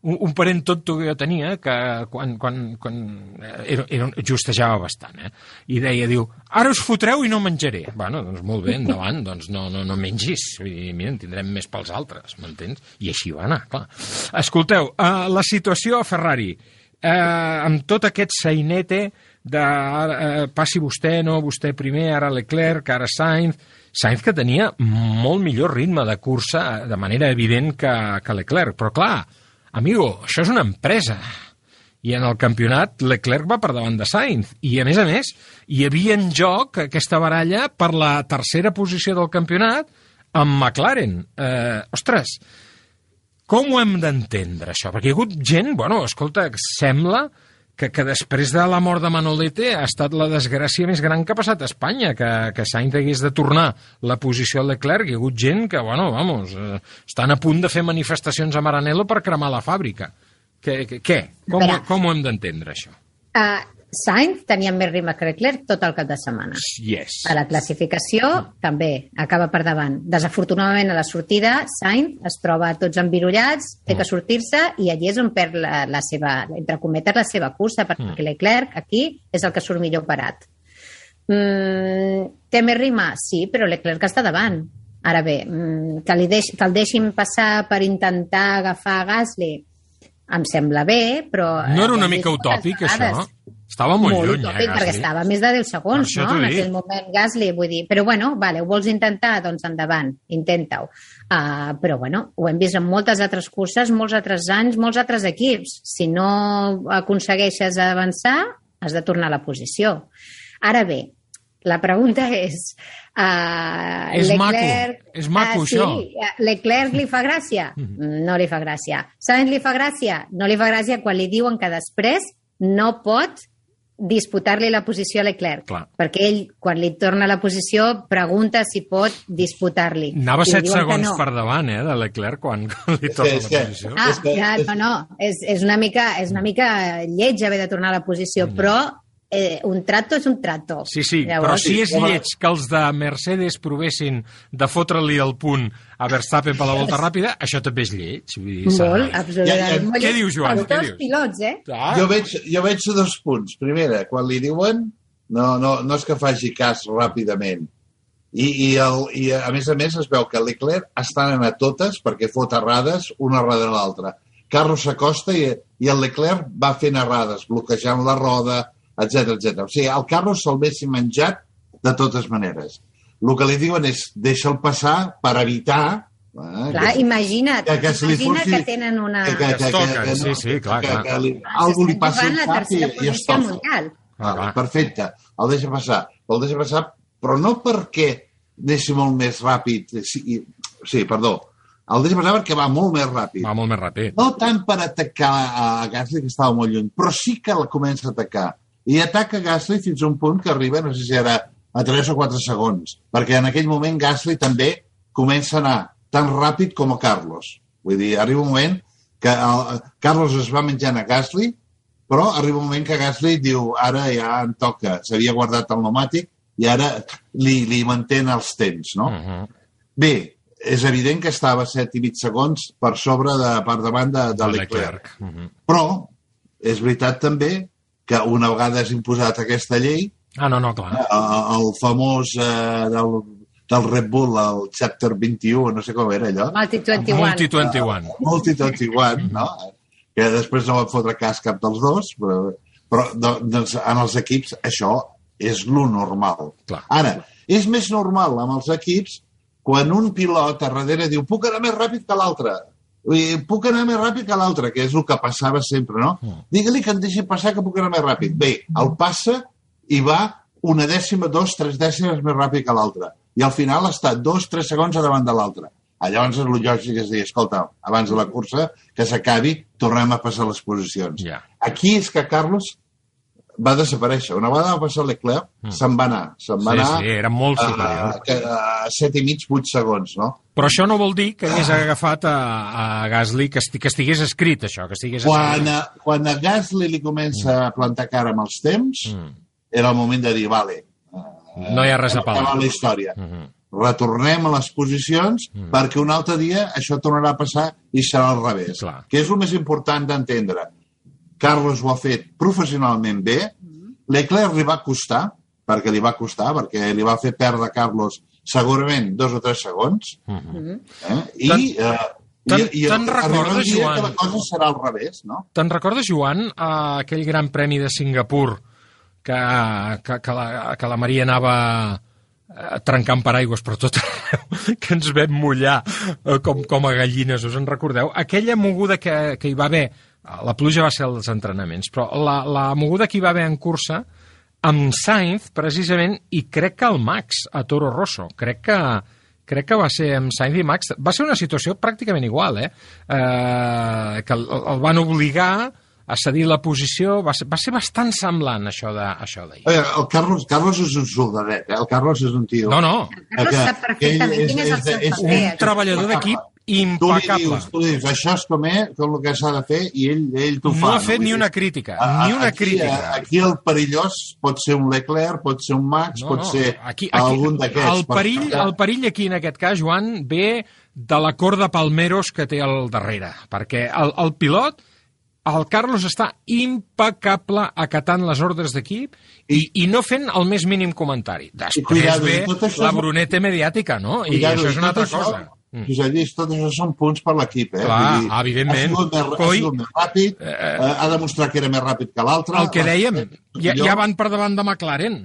un, un parent tonto que jo tenia, que quan, quan, quan eh, era, era, justejava bastant, eh? I deia, diu, ara us fotreu i no menjaré. Bueno, doncs molt bé, endavant, doncs no, no, no mengis. Vull dir, mira, en tindrem més pels altres, m'entens? I així va anar, clar. Escolteu, uh, la situació a Ferrari, uh, amb tot aquest sainete de ara, eh, passi vostè, no, vostè primer, ara Leclerc, ara Sainz, Sainz que tenia molt millor ritme de cursa eh, de manera evident que, que Leclerc, però clar, amigo, això és una empresa. I en el campionat Leclerc va per davant de Sainz. I a més a més hi havia en joc aquesta baralla per la tercera posició del campionat amb McLaren. Eh, ostres, com ho hem d'entendre això? Perquè hi ha hagut gent, bueno, escolta, sembla que, que després de la mort de Manolete ha estat la desgràcia més gran que ha passat a Espanya, que, que Sainz hagués de tornar la posició a Leclerc. Hi ha hagut gent que, bueno, vamos, eh, estan a punt de fer manifestacions a Maranello per cremar la fàbrica. Què? què? Com, Espera. com ho hem d'entendre, això? Uh, Sainz tenia més ritme que Leclerc tot el cap de setmana. Yes. A la classificació també acaba per davant. Desafortunadament a la sortida Sainz es troba tots embirullats, té que sortir-se i allí és on perd la, la seva, entre cometes, la seva cursa, perquè Leclerc aquí és el que surt millor parat. Mm, té més ritme? Sí, però Leclerc està davant. Ara bé, mm, que, li deix, que el deixin passar per intentar agafar Gasly em sembla bé, però... No era eh, una mica utòpic, això? Estava molt, molt lluny, utòpic, eh, perquè estava més de 10 segons, això no? En aquell moment Gasly, vull dir... Però bueno, vale, ho vols intentar? Doncs endavant, intenta-ho. Uh, però bueno, ho hem vist en moltes altres curses, molts altres anys, molts altres equips. Si no aconsegueixes avançar, has de tornar a la posició. Ara bé, la pregunta és... Uh, És maco, és maco, uh, això. Sí, eh, Leclerc li fa gràcia? No li fa gràcia. Sainz li fa gràcia? No li fa gràcia quan li diuen que després no pot disputar-li la posició a Leclerc. Clar. Perquè ell, quan li torna la posició, pregunta si pot disputar-li. Anava I li 7 diuen que segons no. per davant, eh, de Leclerc, quan, quan li torna és la que- posició. Ah, És que- ja, és- no, no, és, és, una mica, és una mica lleig haver de tornar a la posició, però eh, un trato és un trato. Sí, sí, però si és lleig que els de Mercedes provessin de fotre-li el punt a Verstappen per la volta ràpida, això també és lleig. Vull dir, Molt, absolutament. Ja, ja, què dius, Joan, Els dos dius? pilots, eh? Ah, Jo veig, jo veig dos punts. Primera, quan li diuen, no, no, no és que faci cas ràpidament. I, i, el, I, a més a més, es veu que Leclerc està anant a totes perquè fot errades una darrere l'altra. Carlos s'acosta i, i el Leclerc va fent errades, bloquejant la roda, etc etc. O sigui, el Carlos se'l vessi menjat de totes maneres. El que li diuen és deixa'l passar per evitar... Eh, Clar, imagina't, que- que se li imagina furti- que tenen una... que, que, que, que, toquen, que, sí, sí, clar, que, clar. que li, algú li al la cap i, i estofa. mundial. Ah, clar. Perfecte, el deixa passar. El deixa passar, però no perquè deixi molt més ràpid. Sí, sí perdó. El deixa passar perquè va molt més ràpid. Va molt més ràpid. No tant per atacar a Gasly, que estava molt lluny, però sí que la comença a atacar. I ataca Gasly fins a un punt que arriba, no sé si era a 3 o 4 segons, perquè en aquell moment Gasly també comença a anar tan ràpid com a Carlos. Vull dir, arriba un moment que el, Carlos es va menjant a Gasly, però arriba un moment que Gasly diu ara ja em toca, s'havia guardat el pneumàtic i ara li, li mantén els temps, no? Uh -huh. Bé, és evident que estava 7 i mig segons per sobre de, per davant de, de De Leclerc. Leclerc. Uh -huh. Però és veritat també que una vegada és imposat aquesta llei, Ah, no, no, clar. el, el famós eh, del, del Red Bull, el Chapter 21, no sé com era allò, Multi 21. Multi 21. Multi 21, no? que després no van fotre cas cap dels dos, però, però doncs, en els equips això és lo normal. Clar. Ara, és més normal amb els equips quan un pilot a darrere diu puc anar més ràpid que l'altre, Dir, puc anar més ràpid que l'altre, que és el que passava sempre, no? Digue-li que em deixi passar que puc anar més ràpid. Bé, el passa i va una dècima, dos, tres dècimes més ràpid que l'altre. I al final està dos, tres segons a davant de l'altre. Ah, Llavors és el lògic és dir, escolta, abans de la cursa, que s'acabi, tornem a passar les posicions. Ja. Aquí és que Carlos va desaparèixer. Una vegada va passar Leclerc, se'n va anar. Se'n va Mm. Sí, anar sí, era molt a, superior. a, a 7 i mig, 8 segons, no? Però això no vol dir que hagués agafat a, a Gasly, que, esti, que estigués escrit, això, que estigués Quan escrit. a, quan a Gasly li comença a plantar cara amb els temps, era el moment de dir, vale, No hi ha res a parlar. la història. Retornem a les posicions perquè un altre dia això tornarà a passar i serà al revés. Clar. Que és el més important d'entendre. Carlos ho ha fet professionalment bé, Leclerc li va costar, perquè li va costar, perquè li va fer perdre a Carlos segurament dos o tres segons, eh? i, Te'n- eh, i, i te'n recordes, Joan? que la cosa serà al revés, no? Te'n recordes, Joan, aquell gran premi de Singapur que, que, que, la, que la Maria anava eh, trencant paraigües per tot arreu, que ens vam mullar eh, com, com a gallines, us en recordeu? Aquella moguda que, que hi va haver, la pluja va ser als entrenaments, però la, la moguda que hi va haver en cursa amb Sainz, precisament, i crec que el Max, a Toro Rosso. Crec que, crec que va ser amb Sainz i Max. Va ser una situació pràcticament igual, eh? eh que el, el van obligar a cedir la posició. Va ser, va ser bastant semblant, això de això d'ahir. Eh, El Carlos, Carlos és un soldadet, eh? El Carlos és un tio... No, no. Carlos que- sap perfectament quin és el és- seu és- paper. Un treballador d'equip Tu li impecable. dius, tu li dius, això és com és, com el que s'ha de fer, i ell, ell t'ho fa. No ha fet Vull ni una crítica, a- ni una aquí, crítica. Aquí el perillós pot ser un Leclerc, pot ser un Max, pot ser aquí, aquí, algun d'aquests. El perill, perquè- el perill aquí, en aquest cas, Joan, ve de la cor de palmeros que té al darrere. Perquè el, el pilot, el Carlos està impecable acatant les ordres d'equip i, i no fent el més mínim comentari. Després cuidado, ve això la bruneta mediàtica, no? I Cuidado, això és una altra això, cosa. Mm. Josep Lluís, tot això són punts per l'equip, eh? Clar, Vull dir, evidentment. Ha sigut més, Coi, ha sigut més ràpid, eh, ha demostrat que era més ràpid que l'altre. El que dèiem, ja, Jo- ja van per davant de McLaren.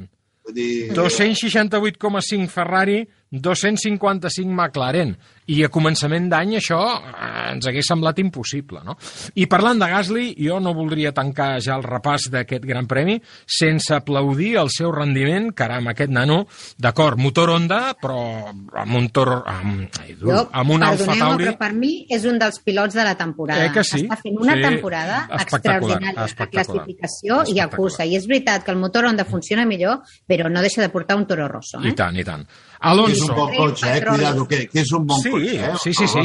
Vull dir, 268,5 Ferrari, 255 McLaren. I a començament d'any això eh, ens hagués semblat impossible, no? I parlant de Gasly, jo no voldria tancar ja el repàs d'aquest Gran Premi sense aplaudir el seu rendiment, caram, aquest nano, d'acord, motor Honda, però amb un toro, amb, ai, dur, Jo, amb un Alfa Tauri... però per mi és un dels pilots de la temporada. Eh que sí? Està fent una Sí, temporada espectacular, extraordinària a espectacular. classificació i a cursa. I és veritat que el motor Honda funciona millor, però no deixa de portar un Toro Rosso. I Eh? tant, i tant. és Alonso. un bon cotxe, eh? Cuidado, que, que és un bon Sí, cotxe, eh? sí, sí, sí.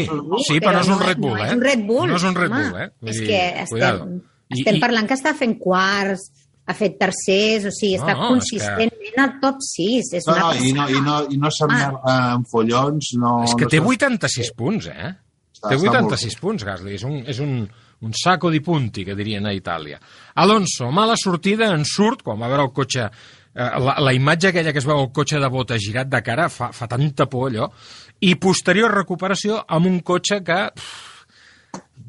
Sí, però no és un Red Bull, no eh? és un Red Bull. No és un Red. Bull, eh? Vull És dir, que estem, cuidado. Estem i- parlant que està fent quarts, ha fet tercers, o sigui, No, està no, consistentment al top 6. És No, una no, i no, i no, i no s'emmerda en follons, no... És que no té s'es- 86 punts, eh? Està- té està molt 86 punts, Gasly. És un, és un, un saco di punti, que dirien a Itàlia. Alonso, mala sortida, en surt, quan va veure el cotxe... Eh, la, la imatge aquella que es veu el cotxe de bota girat de cara fa, fa tanta por, allò. I posterior recuperació amb un cotxe que... Pff,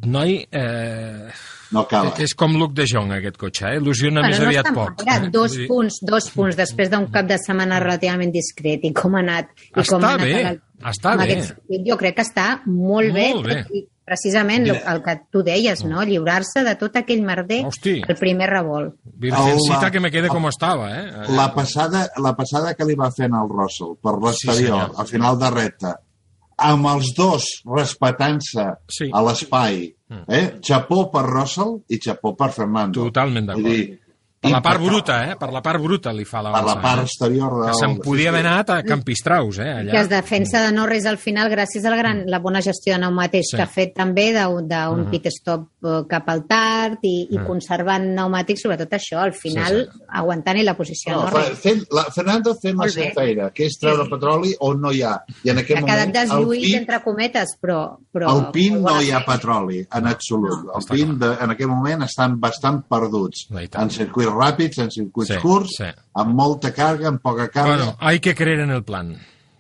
noi... Eh, No acaba. és com Luke de Jong, aquest cotxe, eh? Il·lusiona més no aviat poc. Era eh? dos punts, dos punts després d'un cap de setmana relativament discret i com ha anat. I Està com ha anat bé, el- està bé. aquest. Jo crec que està molt, Molt bé. I precisament el, el que tu deies, no? lliurar-se de tot aquell merder Hosti. el primer revolt. Virgencita que me quede com estava, eh? La passada, la passada que li va fer al Russell per l'exterior, senyor. al final de recta, amb els dos respetant-se Sí. a l'espai, eh? xapó per Russell i xapó per Fernando. Totalment d'acord. Per la part bruta, eh? Per la part bruta li fa Per la part exterior de... Que se'n podia haver anat a Campistraus, eh? que Allà. es defensa de Norris al final gràcies a la, gran, la bona gestió de pneumàtics Sí. que ha fet també d'un Mhm. pit stop eh, cap al tard i, i conservant pneumàtics, sobretot això, al final Sí, aguantant-hi la posició No, Norris. fent, la, Fernando fent la seva feina, que és treure Sí. petroli on no hi ha. I en aquest Ha quedat moment, deslluït, Pin, entre cometes, però... però al PIN no hi ha petroli, en absolut. No, el PIN, de, en aquest moment, estan bastant perduts. No. En circuits ràpids, en circuits Sí, curts, sí. amb molta càrrega, amb poca càrrega. Bueno, hay que creer en el plan.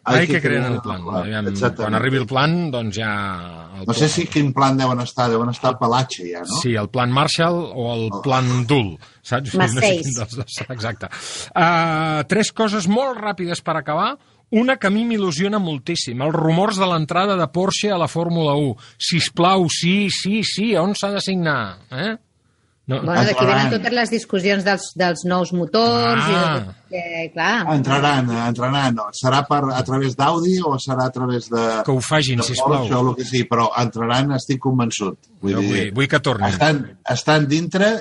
Hay Hay que que creer en el en plan. el plan, Aviam, exactament. Quan arribi el plan, doncs ja... El No sé si quin plan deuen estar, deuen estar a Pelatge ja, no? Sí, el plan Marshall o el plan Dul, saps? Maceis. quin dels dos, exacte. Uh, tres coses molt ràpides per acabar. Una que a mi m'il·lusiona moltíssim, els rumors de l'entrada de Porsche a la Fórmula 1. Sisplau, sí, sí, sí, on s'ha de signar? Eh? No, Bueno, d'aquí Entraran. venen totes les discussions dels, dels nous motors Ah. i de, eh, clar. Entraran, entraran. No. Serà per, a través d'Audi o serà a través de... que ho fagin, de sisplau. Porsche o el que sigui, però entraran, estic convençut. Jo vull, vull que tornin. estan, estan dintre,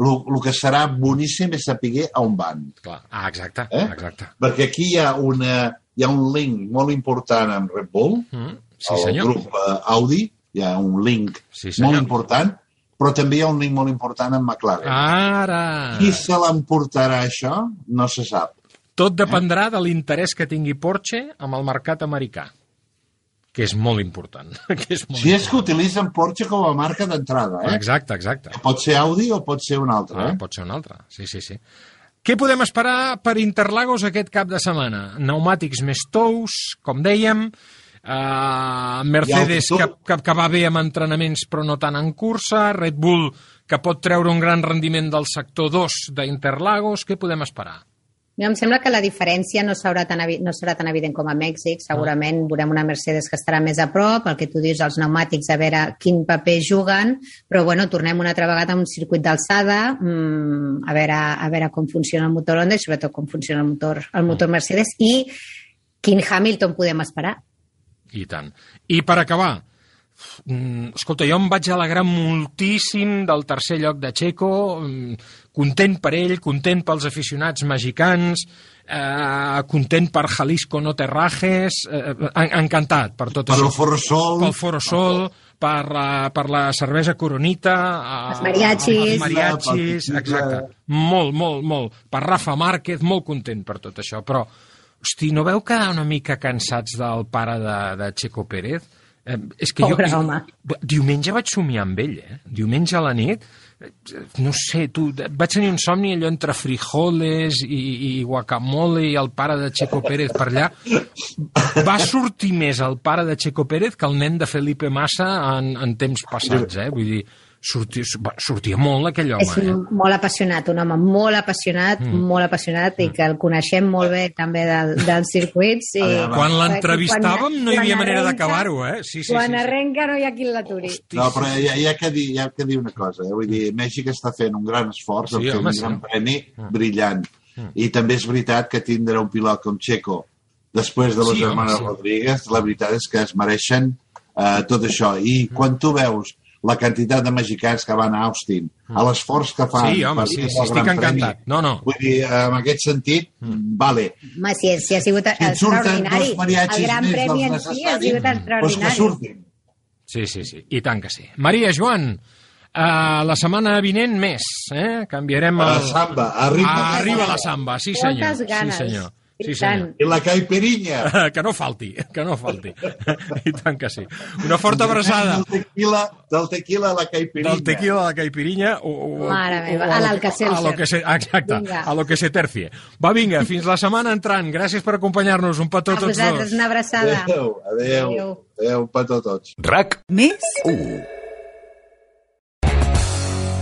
el que serà boníssim és saber a on van. Clar. Ah, exacte, Eh? exacte. Perquè aquí hi ha, una, hi ha un link molt important amb Red Bull, Mm, sí, el senyor. grup eh, Audi, hi ha un link Sí, senyor. molt important, però també hi ha un link molt important amb McLaren. Ara... Qui se l'emportarà això no se sap. Tot dependrà de l'interès que tingui Porsche amb el mercat americà, que és molt important. que és molt Si és que utilitzen Porsche com a marca d'entrada, eh? Exacte, exacte. Pot ser Audi o pot ser un altre, Ah, eh? pot ser un altre, sí, sí, sí. Què podem esperar per Interlagos aquest cap de setmana? Pneumàtics més tous, com dèiem, uh, Mercedes que, que, que va bé amb entrenaments però no tant en cursa, Red Bull que pot treure un gran rendiment del sector 2 d'Interlagos, què podem esperar? A mi em sembla que la diferència no serà, tan, no serà tan evident com a Mèxic. Segurament veurem una Mercedes que estarà més a prop, el que tu dius, els pneumàtics, a veure quin paper juguen, però bueno, tornem una altra vegada a un circuit d'alçada, mmm, a, veure, a veure com funciona el motor Honda i sobretot com funciona el motor, el motor Mercedes i quin Hamilton podem esperar. I tant. I per acabar, mm, escolta, jo em vaig alegrar moltíssim del tercer lloc de Checo, mm, content per ell, content pels aficionats mexicans, eh, content per Jalisco no té rajes, eh, en- encantat per tot Per això. el Forosol... Pel Forosol, per la, per la cervesa Coronita... eh, Els mariachis. Els mariachis, Pel exacte. Molt, molt, molt. Per Rafa Márquez, molt content per tot això, però Hosti, no veu quedar una mica cansats del pare de, de Checo Pérez? Eh, és que Pobre jo, home. Diumenge vaig somiar amb ell, eh? Diumenge a la nit, eh, no sé, tu, vaig tenir un somni allò entre frijoles i, i guacamole i el pare de Checo Pérez per allà. Va sortir més el pare de Checo Pérez que el nen de Felipe Massa en, en temps passats, eh? Vull dir, sortia, va, sortia molt aquell home, és eh? molt apassionat, un home molt apassionat, mm. molt apassionat i que el coneixem molt bé també del, dels circuits. I, veure, Quan l'entrevistàvem no hi havia manera d'acabar-ho, eh? Sí, sí, quan sí, sí. arrenca no hi ha qui l'aturi. No, però hi ha, hi, ha que dir, hi ha que dir una cosa. Eh? Vull dir, Mèxic està fent un gran esforç, Sí, home, un sí. gran premi brillant. I també és veritat que tindre un pilot com Checo després de los Sí, hermanos sí. Rodríguez, la veritat és que es mereixen uh, tot això. I quan tu veus la quantitat de mexicans que van a Austin, a l'esforç que fan... Sí, home, sí, sí, estic Premi, encantat. No, no. Vull dir, en aquest sentit, vale. Home, si, si ha sigut Si extraordinari. El Gran Premi en si ha sigut doncs que extraordinari. surtin. Sí, sí, sí, i tant que sí. Maria, Joan, uh, la setmana vinent més, eh? Canviarem el... La samba, arriba. Ah, arriba la samba, sí senyor. Ganes. Sí senyor. Sí tant. senyor. I la caipirinha. Que no falti, que no falti. I tant que sí. Una forta abraçada Del tequila, del tequila a la caipirinha. del tequila a la caipirinha o, o, Mare meva, o a lo- l'Alka-Seltzer. a lo que se, exacte, Vinga. a lo que se tercie. Va, vinga, fins la setmana entrant. Gràcies per acompanyar-nos. Un petó A a tots vosaltres dos. una abraçada. Adéu, adéu, Adéu. adéu, un petó a tots. RAC Més? 1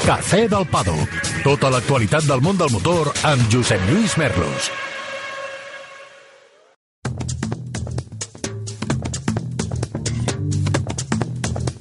Cafè del Pado. Tota l'actualitat del món del motor amb Josep Lluís Merlos.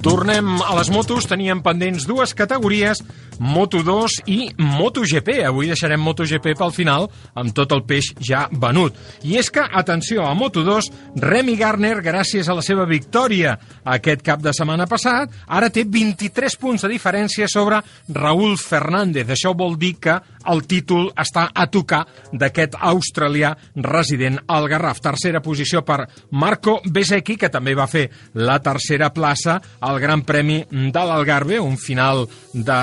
Tornem a les motos. Teníem pendents dues categories, Moto2 i MotoGP. Avui deixarem MotoGP pel final, amb tot el peix ja venut. I és que, atenció, a Moto2, Remy Garner, gràcies a la seva victòria aquest cap de setmana passat, ara té 23 punts de diferència sobre Raúl Fernández. Això vol dir que el títol està a tocar d'aquest australià resident al Garraf. Tercera posició per Marco Besecchi, que també va fer la tercera plaça al Gran Premi de l'Algarve, un final de,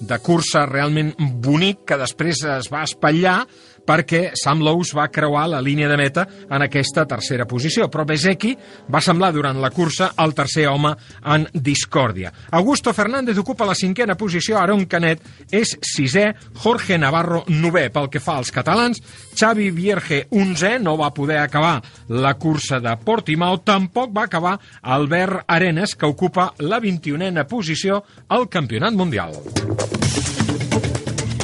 de cursa realment bonic que després es va espatllar perquè Sam Lowe's va creuar la línia de meta en aquesta tercera posició. Però Bezecchi va semblar durant la cursa el tercer home en discòrdia. Augusto Fernández ocupa la cinquena posició, Aaron Canet és sisè, Jorge Navarro novè. Pel que fa als catalans, Xavi Vierge 11 no va poder acabar la cursa de Portimao, tampoc va acabar Albert Arenas, que ocupa la 21a posició al Campionat Mundial.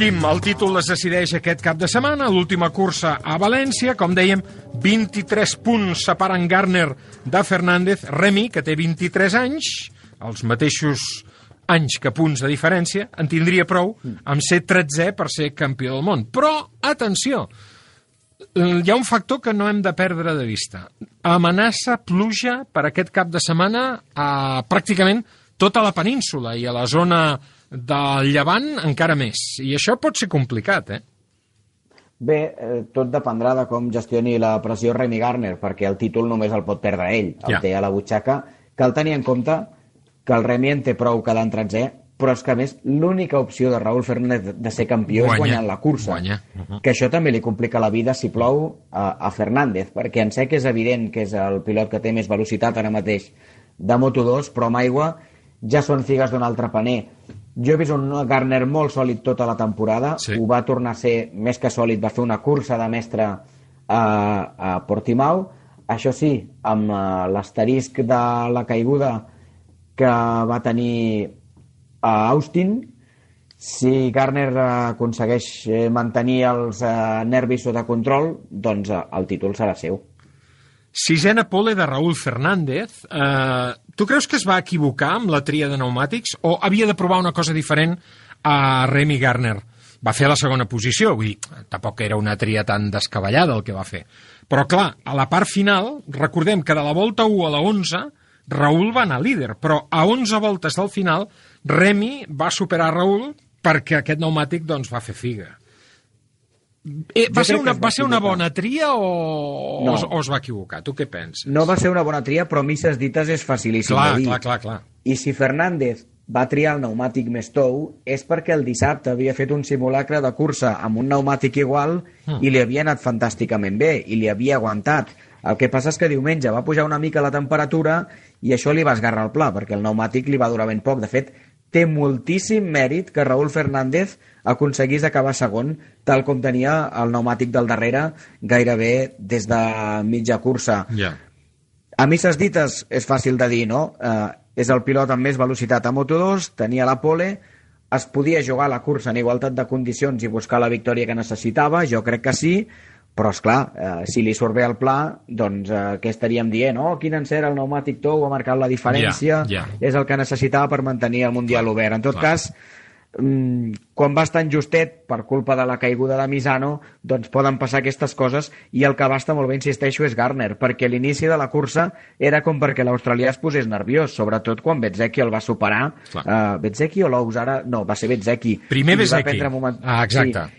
Quim, el títol es decideix aquest cap de setmana, l'última cursa a València, com dèiem, 23 punts separen Garner de Fernández, Remy, que té 23 anys, els mateixos anys que punts de diferència, en tindria prou amb ser 13è per ser campió del món. Però, atenció, hi ha un factor que no hem de perdre de vista. Amenaça pluja per aquest cap de setmana a pràcticament tota la península i a la zona del llevant encara més. I això pot ser complicat, eh? Bé, eh, tot dependrà de com gestioni la pressió Remy Garner, perquè el títol només el pot perdre ell, el Ja. té a la butxaca. Cal tenir en compte que el Remy en té prou quedant tretzè, però és que a més l'única opció de Raúl Fernández de ser campió Guanya. és guanyant la cursa. Guanya. Uh -huh. Que això també li complica la vida si plou a, a Fernández, perquè en sé que és evident que és el pilot que té més velocitat ara mateix de Moto2, però amb aigua ja són figues d'un altre paner. Jo he vist un Garner molt sòlid tota la temporada, Sí. ho va tornar a ser més que sòlid, va fer una cursa de mestre a, a Portimao, això sí, amb uh, l'asterisc de la caiguda que va tenir a Austin, si Garner eh, aconsegueix eh, mantenir els eh, nervis sota control, doncs eh, el títol serà seu. Sisena pole de Raúl Fernández. Eh, tu creus que es va equivocar amb la tria de pneumàtics o havia de provar una cosa diferent a Remy Garner? Va fer la segona posició, vull dir, tampoc era una tria tan descabellada el que va fer. Però clar, a la part final, recordem que de la volta 1 a la 11, Raúl va anar líder, però a 11 voltes del final, Remy va superar Raúl perquè aquest pneumàtic doncs, va fer figa. Eh, va, ser una, va va ser una bona tria o, No. o, es, o es va equivocar? Tu què penses? No va ser una bona tria, però misses dites és facilíssim clar, de dir. clar, clar, clar. I si Fernández va triar el pneumàtic més tou és perquè el dissabte havia fet un simulacre de cursa amb un pneumàtic igual Hmm. i li havia anat fantàsticament bé i li havia aguantat. El que passa és que diumenge va pujar una mica la temperatura i això li va esgarrar el pla, perquè el pneumàtic li va durar ben poc. De fet, té moltíssim mèrit que Raúl Fernández aconseguís acabar segon, tal com tenia el pneumàtic del darrere gairebé des de mitja cursa. Ja. A misses dites és fàcil de dir, no? Eh, és el pilot amb més velocitat a Moto2, tenia la pole, es podia jugar la cursa en igualtat de condicions i buscar la victòria que necessitava, jo crec que sí, però és clar, eh, si li surt bé el pla, doncs eh, què estaríem dient? Oh, quin encert el pneumàtic tou ha marcat la diferència, Ja, ja. és el que necessitava per mantenir el Mundial obert. En tot cas, mm, quan vas tan justet per culpa de la caiguda de Misano, doncs poden passar aquestes coses i el que va estar molt bé, insisteixo, és Garner, perquè l'inici de la cursa era com perquè l'australià es posés nerviós, sobretot quan Bezzecchi el va superar. Clar. Uh, Bezzecchi o Lous ara? No, va ser Bezzecchi. Primer I li va Bezzecchi. prendre moment- Ah, exacte. Sí,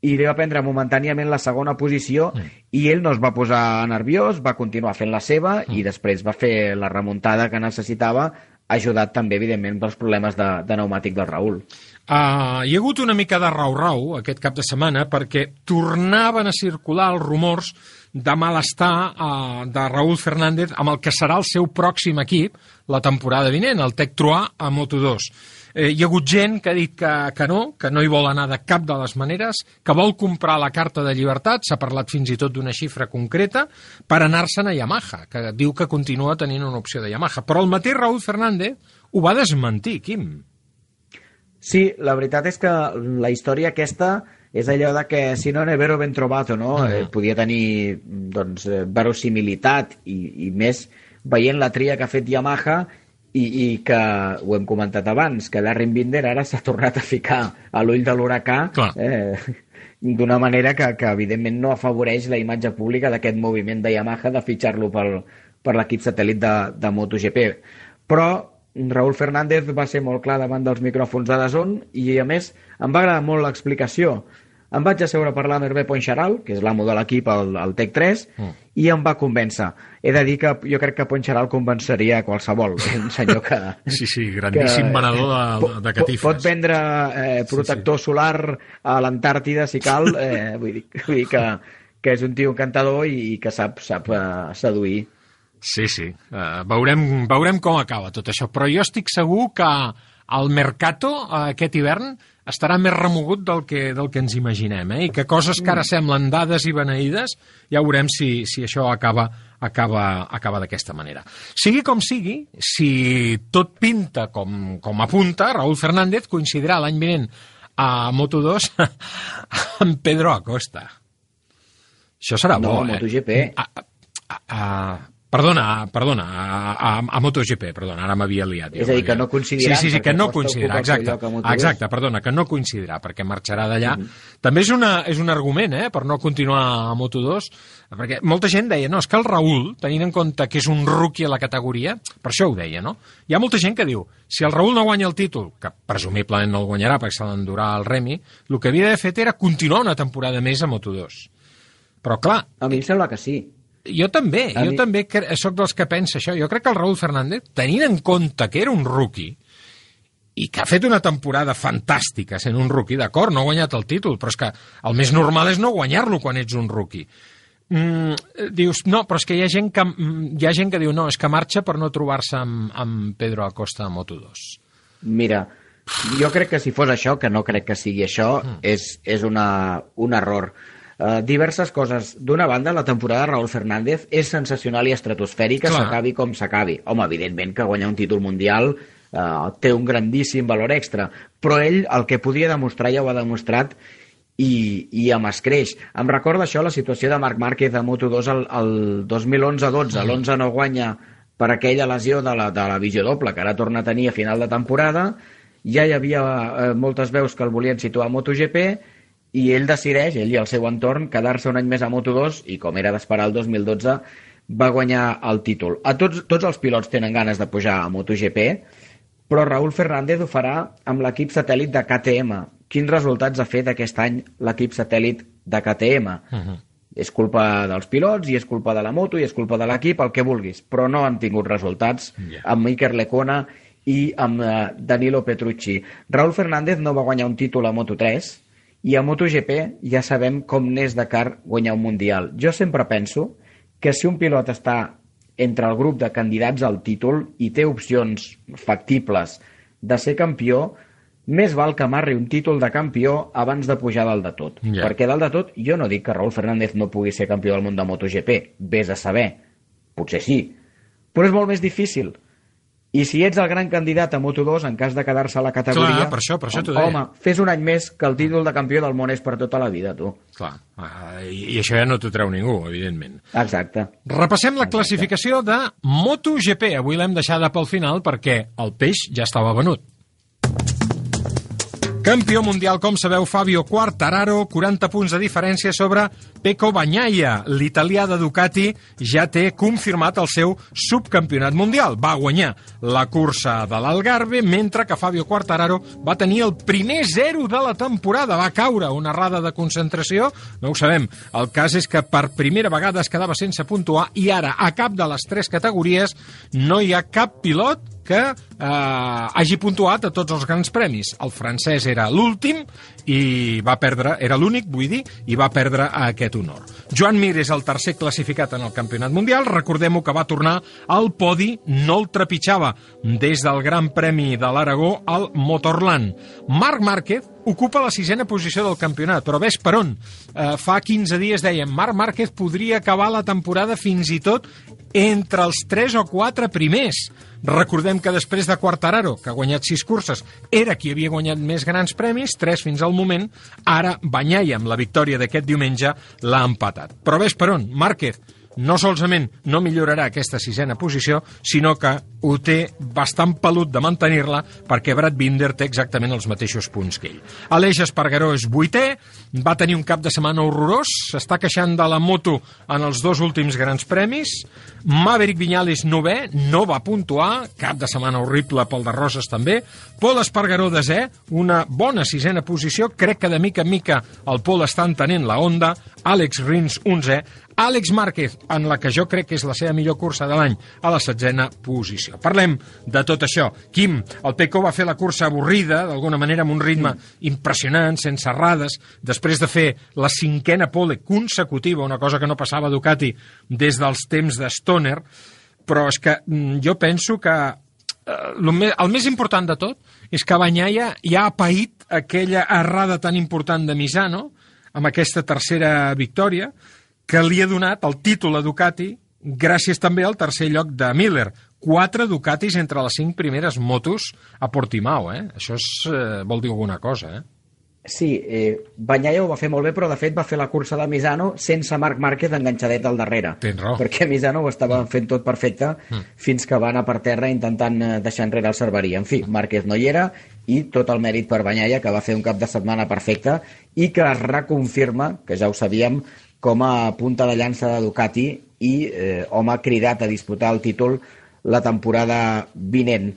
i li va prendre momentàniament la segona posició i ell no es va posar nerviós, va continuar fent la seva i després va fer la remuntada que necessitava, ajudat també, evidentment, pels problemes de, de pneumàtic del Raül. Uh, hi ha hagut una mica de rau-rau aquest cap de setmana perquè tornaven a circular els rumors de malestar uh, de Raúl Fernández amb el que serà el seu pròxim equip la temporada vinent, el Tec Troà a Moto2. Eh, hi ha hagut gent que ha dit que, que no, que no hi vol anar de cap de les maneres, que vol comprar la carta de llibertat, s'ha parlat fins i tot d'una xifra concreta, per anar-se'n a Yamaha, que diu que continua tenint una opció de Yamaha. Però el mateix Raúl Fernández ho va desmentir, Quim. Sí, la veritat és que la història aquesta és allò de que si no ne vero ben trovato, no? Uh -huh. eh, podia tenir doncs, eh, verosimilitat i, i més veient la tria que ha fet Yamaha i, i que ho hem comentat abans, que Larry Binder ara s'ha tornat a ficar a l'ull de l'huracà eh, d'una manera que, que evidentment no afavoreix la imatge pública d'aquest moviment de Yamaha de fitxar-lo per, per l'equip satèl·lit de, de MotoGP. Però Raúl Fernández va ser molt clar davant dels micròfons de Dazón i a més em va agradar molt l'explicació em vaig asseure a parlar amb Hervé Poncharal, que és l'amo de l'equip al, al Tec 3, mm. i em va convèncer. He de dir que jo crec que Poncharal convenceria qualsevol, un senyor que... sí, sí, grandíssim que, venedor de, de catifes. Pot vendre eh, protector sí, sí. solar a l'Antàrtida, si cal, eh, vull dir, vull dir que, que és un tio encantador i que sap, sap uh, seduir. Sí, sí. Uh, veurem, veurem com acaba tot això. Però jo estic segur que el Mercato uh, aquest hivern estarà més remogut del que, del que ens imaginem, eh? i que coses que ara mm. semblen dades i beneïdes, ja veurem si, si això acaba, acaba, acaba d'aquesta manera. Sigui com sigui, si tot pinta com, com apunta, Raúl Fernández coincidirà l'any vinent a Moto2 amb Pedro Acosta. Això serà no, bo, eh? MotoGP. A, a, a, Perdona, perdona, a, a, a MotoGP, perdona, ara m'havia liat. És a dir, que no coincidirà. Sí, sí, sí, que no coincidirà, exacte. Exacte, perdona, que no coincidirà, perquè marxarà d'allà. Mm -hmm. També és, una, és un argument, eh, per no continuar a Moto2, perquè molta gent deia, no, és que el Raül, tenint en compte que és un rookie a la categoria, per això ho deia, no? Hi ha molta gent que diu, si el Raül no guanya el títol, que presumiblement no el guanyarà perquè se l'endurà el Remi, el que havia d'haver fet era continuar una temporada més a Moto2. Però clar... A mi em sembla que sí jo també, a jo mi... també sóc dels que pensa això. Jo crec que el Raúl Fernández, tenint en compte que era un rookie, i que ha fet una temporada fantàstica sent un rookie, d'acord, no ha guanyat el títol, però és que el més normal és no guanyar-lo quan ets un rookie. Mm, dius, no, però és que hi ha gent que, hi ha gent que diu no, és que marxa per no trobar-se amb, amb Pedro Acosta a Moto2. Mira, jo crec que si fos això, que no crec que sigui això, mm. és, és una, un error. Uh, diverses coses. D'una banda, la temporada de Raúl Fernández és sensacional i estratosfèrica, s'acabi com s'acabi. Home, evidentment que guanyar un títol mundial uh, té un grandíssim valor extra, però ell el que podia demostrar ja ho ha demostrat i, i amb escreix. Em recorda això la situació de Marc Márquez a Moto2 el, el 2011-12. Mm. L'11 no guanya per aquella lesió de la, de la visió doble que ara torna a tenir a final de temporada. Ja hi havia eh, moltes veus que el volien situar a MotoGP i ell decideix, ell i el seu entorn, quedar-se un any més a Moto2 i, com era d'esperar el 2012, va guanyar el títol. A tots, tots els pilots tenen ganes de pujar a MotoGP, però Raúl Fernández ho farà amb l'equip satèl·lit de KTM. Quins resultats ha fet aquest any l'equip satèl·lit de KTM? Uh -huh. És culpa dels pilots i és culpa de la moto i és culpa de l'equip, el que vulguis, però no han tingut resultats yeah. amb Iker Lecona i amb uh, Danilo Petrucci. Raúl Fernández no va guanyar un títol a Moto3, i a MotoGP ja sabem com n'és de car guanyar un Mundial. Jo sempre penso que si un pilot està entre el grup de candidats al títol i té opcions factibles de ser campió, més val que amarri un títol de campió abans de pujar dalt de tot. Yeah. Perquè dalt de tot, jo no dic que Raúl Fernández no pugui ser campió del món de MotoGP, vés a saber, potser sí, però és molt més difícil i si ets el gran candidat a Moto2, en cas de quedar-se a la categoria... Clar, per això, per això t'ho deia. Home, fes un any més que el títol de campió del món és per tota la vida, tu. Clar, uh, i, i això ja no t'ho treu ningú, evidentment. Exacte. Repassem la Exacte. classificació de MotoGP. Avui l'hem deixada pel final perquè el peix ja estava venut. Campió mundial, com sabeu, Fabio Quartararo, 40 punts de diferència sobre Pecco Bagnaia. L'italià de Ducati ja té confirmat el seu subcampionat mundial. Va guanyar la cursa de l'Algarve, mentre que Fabio Quartararo va tenir el primer zero de la temporada. Va caure una errada de concentració, no ho sabem. El cas és que per primera vegada es quedava sense puntuar i ara, a cap de les tres categories, no hi ha cap pilot que eh, hagi puntuat a tots els grans premis. El francès era l'últim i va perdre, era l'únic, vull dir, i va perdre aquest honor. Joan Mir és el tercer classificat en el Campionat Mundial. Recordem-ho que va tornar al podi, no el trepitjava des del Gran Premi de l'Aragó al Motorland. Marc Márquez ocupa la sisena posició del campionat, però ves per on. Eh, fa 15 dies dèiem, Marc Márquez podria acabar la temporada fins i tot entre els 3 o 4 primers. Recordem que després de Quartararo, que ha guanyat 6 curses, era qui havia guanyat més grans premis, 3 fins al moment, ara Banyai, amb la victòria d'aquest diumenge, l'ha empatat. Però ves per on, Márquez, no solament no millorarà aquesta sisena posició, sinó que ho té bastant pelut de mantenir-la perquè Brad Binder té exactament els mateixos punts que ell. Aleix Espargaró és vuitè, va tenir un cap de setmana horrorós, s'està queixant de la moto en els dos últims grans premis, Maverick Viñales novè, no va puntuar, cap de setmana horrible pel de Roses també, Pol Espargaró desè, una bona sisena posició, crec que de mica en mica el Pol està entenent la onda, Àlex Rins 11, Àlex Márquez, en la que jo crec que és la seva millor cursa de l'any, a la setzena posició. Parlem de tot això. Quim, el Peco va fer la cursa avorrida, d'alguna manera amb un ritme impressionant, sense errades, després de fer la cinquena pole consecutiva, una cosa que no passava a Ducati des dels temps de Stoner, però és que mm, jo penso que eh, el més, important de tot és que Banyaia ja ha paït aquella errada tan important de Misano, amb aquesta tercera victòria, que li ha donat el títol a Ducati gràcies també al tercer lloc de Miller. Quatre Ducatis entre les cinc primeres motos a Portimao, eh? Això és, eh, vol dir alguna cosa, eh? Sí, eh, Banyaia ho va fer molt bé, però de fet va fer la cursa de Misano sense Marc Márquez enganxadet al darrere. Tens raó. Perquè Misano ho estava fent tot perfecte Mm. fins que va anar per terra intentant eh, deixar enrere el Cerverí. En fi, Márquez no hi era i tot el mèrit per Banyaia, que va fer un cap de setmana perfecte i que es reconfirma, que ja ho sabíem, com a punta de llança de Ducati i eh, home cridat a disputar el títol la temporada vinent.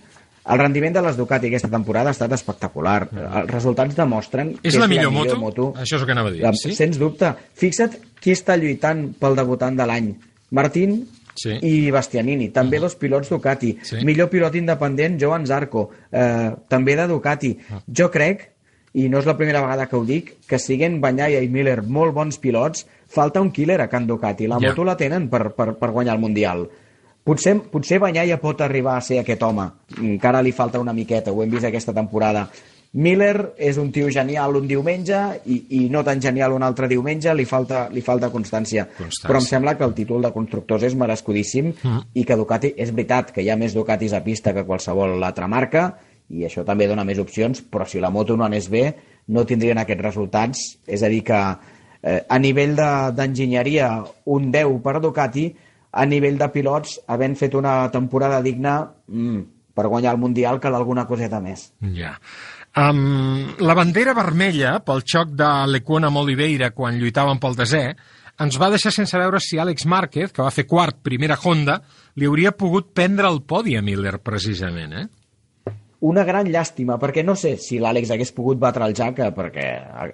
El rendiment de les Ducati aquesta temporada ha estat espectacular. Els resultats demostren És que la millor moto? moto. Això és el que anava a dir, La- sí? Sens dubte. Fixa't qui està lluitant pel debutant de l'any. Martín Sí. i Bastianini, també dos pilots Ducati. Sí. Millor pilot independent, Joan Zarco, eh, també de Ducati. Ah. Jo crec, i no és la primera vegada que ho dic, que siguen Banyaia i Miller molt bons pilots, falta un killer a Can Ducati. La Ja. moto la tenen per, per, per guanyar el Mundial. Potser, potser Banyaia pot arribar a ser aquest home. Encara li falta una miqueta, ho hem vist aquesta temporada. Miller és un tio genial un diumenge i, i no tan genial un altre diumenge, li falta, li falta constància. Constància. Però em sembla que el títol de constructors és merescudíssim Mm. i que Ducati, és veritat que hi ha més Ducatis a pista que qualsevol altra marca i això també dona més opcions, però si la moto no anés bé no tindrien aquests resultats. És a dir que eh, a nivell de- d'enginyeria un 10 per Ducati, a nivell de pilots, havent fet una temporada digna mm, per guanyar el Mundial, cal alguna coseta més. Ja. Um, la bandera vermella pel xoc de l'Equona amb Oliveira quan lluitaven pel desè ens va deixar sense veure si Àlex Márquez, que va fer quart, primera Honda, li hauria pogut prendre el podi a Miller, precisament, eh? Una gran llàstima, perquè no sé si l'Àlex hagués pogut batre el Jack, eh, perquè...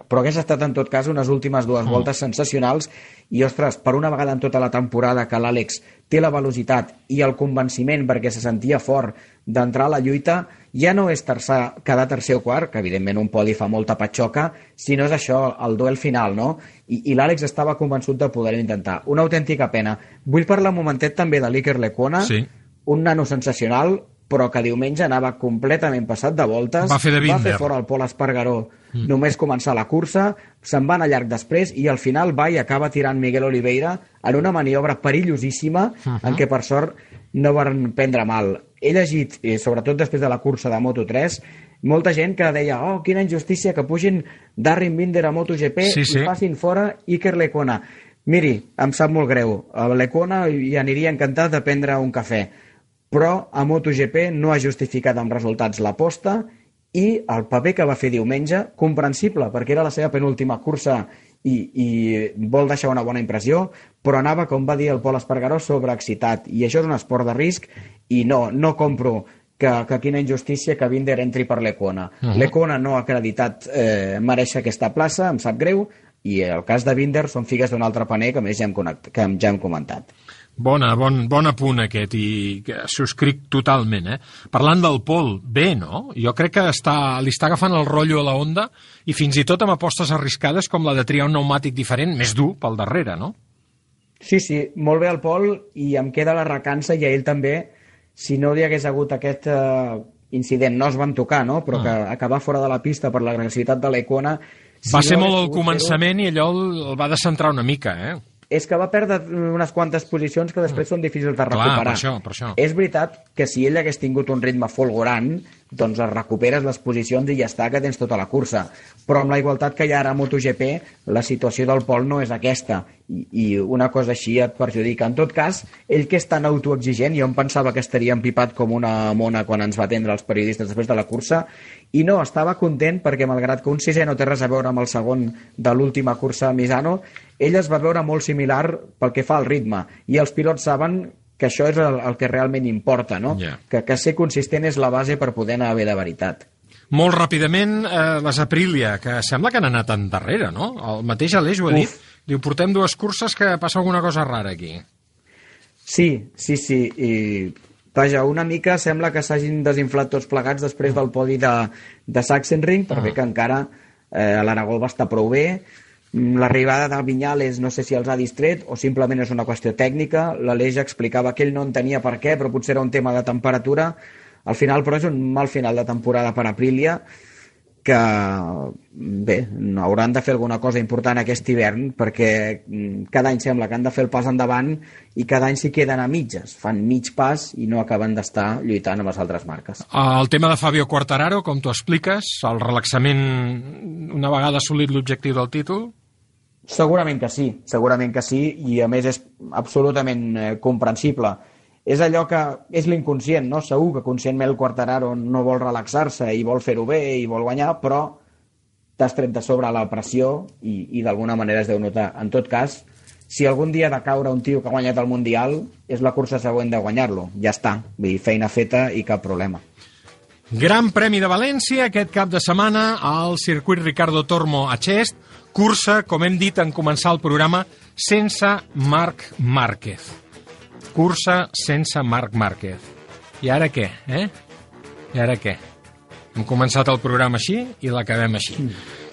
però hagués estat en tot cas unes últimes dues Mm. voltes sensacionals i, ostres, per una vegada en tota la temporada que l'Àlex té la velocitat i el convenciment perquè se sentia fort d'entrar a la lluita, ja no és tercer, quedar tercer o quart, que evidentment un podi fa molta patxoca, sinó és això, el duel final, no? I, i l'Àlex estava convençut de poder intentar. Una autèntica pena. Vull parlar un momentet també de l'Iker Lecona, Sí. un nano sensacional, però que diumenge anava completament passat de voltes. Va fer de Va Binder. fer fora el Pol Espargaró mm. només començar la cursa, se'n va anar llarg després i al final va i acaba tirant Miguel Oliveira en una maniobra perillosíssima uh -huh. en què per sort no van prendre mal. He llegit, eh, sobretot després de la cursa de Moto3, molta gent que deia oh, quina injustícia que pugin Darren Binder a MotoGP Sí, sí. i facin fora Iker Lecona. Miri, em sap molt greu. A Lecona hi aniria encantat de prendre un cafè però a MotoGP no ha justificat amb resultats l'aposta i el paper que va fer diumenge, comprensible, perquè era la seva penúltima cursa i, i vol deixar una bona impressió, però anava, com va dir el Pol Espargaró, sobreexcitat. I això és un esport de risc i no, no compro que, que quina injustícia que Binder entri per l'Econa. Uh. -huh. L'Econa no ha acreditat eh, mereixer aquesta plaça, em sap greu, i el cas de Binder són figues d'un altre paner que més ja hem, connect, que ja hem comentat. Bona, bon, bon apunt aquest i que subscric totalment, eh? Parlant del Pol, bé, no? Jo crec que està, li està agafant el rotllo a la onda i fins i tot amb apostes arriscades com la de triar un pneumàtic diferent, més dur, pel darrere, no? Sí, sí, molt bé el Pol i em queda la recança i a ell també, si no hi hagués hagut aquest eh, incident, no es van tocar, no? però Ah. que acabar fora de la pista per l'agressivitat de l'Econa... Si Va ser no molt hagués al començament i allò el, el va descentrar una mica, eh? És que va perdre unes quantes posicions que després són difícils de Mm. Clar, recuperar. per això, per això. És veritat que si ell hagués tingut un ritme folgorant, doncs es recuperes les posicions i ja està, que tens tota la cursa. Però amb la igualtat que hi ha ara a MotoGP, la situació del Pol no és aquesta. I, i una cosa així et perjudica. En tot cas, ell que és tan autoexigent, jo em pensava que estaria empipat com una mona quan ens va atendre els periodistes després de la cursa, i no, estava content perquè malgrat que un sisè no té res a veure amb el segon de l'última cursa a Misano, ell es va veure molt similar pel que fa al ritme i els pilots saben que això és el, el que realment importa, no? Ja. Que, que ser consistent és la base per poder anar bé de veritat. Molt ràpidament, eh, les Aprilia, que sembla que han anat endarrere, no? El mateix Aleix ho ha dit. Diu, portem dues curses que passa alguna cosa rara aquí. Sí, sí, sí, i vaja, una mica sembla que s'hagin desinflat tots plegats després del podi de, de Sachsenring, per bé que encara eh, l'Aragó va estar prou bé. Mm, L'arribada del Vinyales no sé si els ha distret o simplement és una qüestió tècnica. L'Aleix explicava que ell no entenia per què, però potser era un tema de temperatura. Al final, però, és un mal final de temporada per Aprilia que, bé, hauran de fer alguna cosa important aquest hivern perquè mm, cada any sembla que han de fer el pas endavant i cada any s'hi queden a mitges. Fan mig pas i no acaben d'estar lluitant amb les altres marques. El tema de Fabio Quartararo, com tu expliques, el relaxament una vegada assolit l'objectiu del títol, Segurament que sí, segurament que sí, i a més és absolutament eh, comprensible. És allò que és l'inconscient, no? Segur que conscientment el Quartararo no vol relaxar-se i vol fer-ho bé i vol guanyar, però t'has tret de sobre la pressió i, i d'alguna manera es deu notar. En tot cas, si algun dia de caure un tio que ha guanyat el Mundial, és la cursa següent de guanyar-lo. Ja està, vull dir, feina feta i cap problema. Gran Premi de València aquest cap de setmana al circuit Ricardo Tormo a Xest, cursa, com hem dit en començar el programa, sense Marc Márquez. Cursa sense Marc Márquez. I ara què, eh? I ara què? Hem començat el programa així i l'acabem així.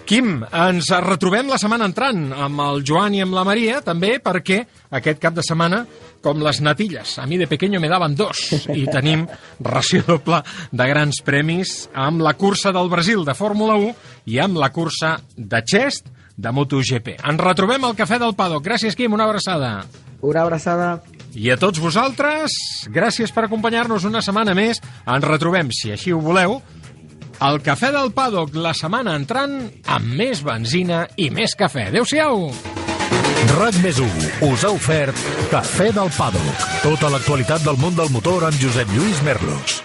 Quim, ens retrobem la setmana entrant amb el Joan i amb la Maria, també perquè aquest cap de setmana, com les natilles, a mi de pequeño me daven dos, i tenim ració doble de grans premis amb la cursa del Brasil de Fórmula 1 i amb la cursa de Xest de MotoGP. Ens retrobem al Cafè del Paddock. Gràcies, Quim, una abraçada. Una abraçada. I a tots vosaltres, gràcies per acompanyar-nos una setmana més. Ens retrobem, si així ho voleu, al Cafè del Paddock la setmana entrant amb més benzina i més cafè. Adéu-siau! RAC més 1 us ha ofert Cafè del Paddock. Tota l'actualitat del món del motor amb Josep Lluís Merlos.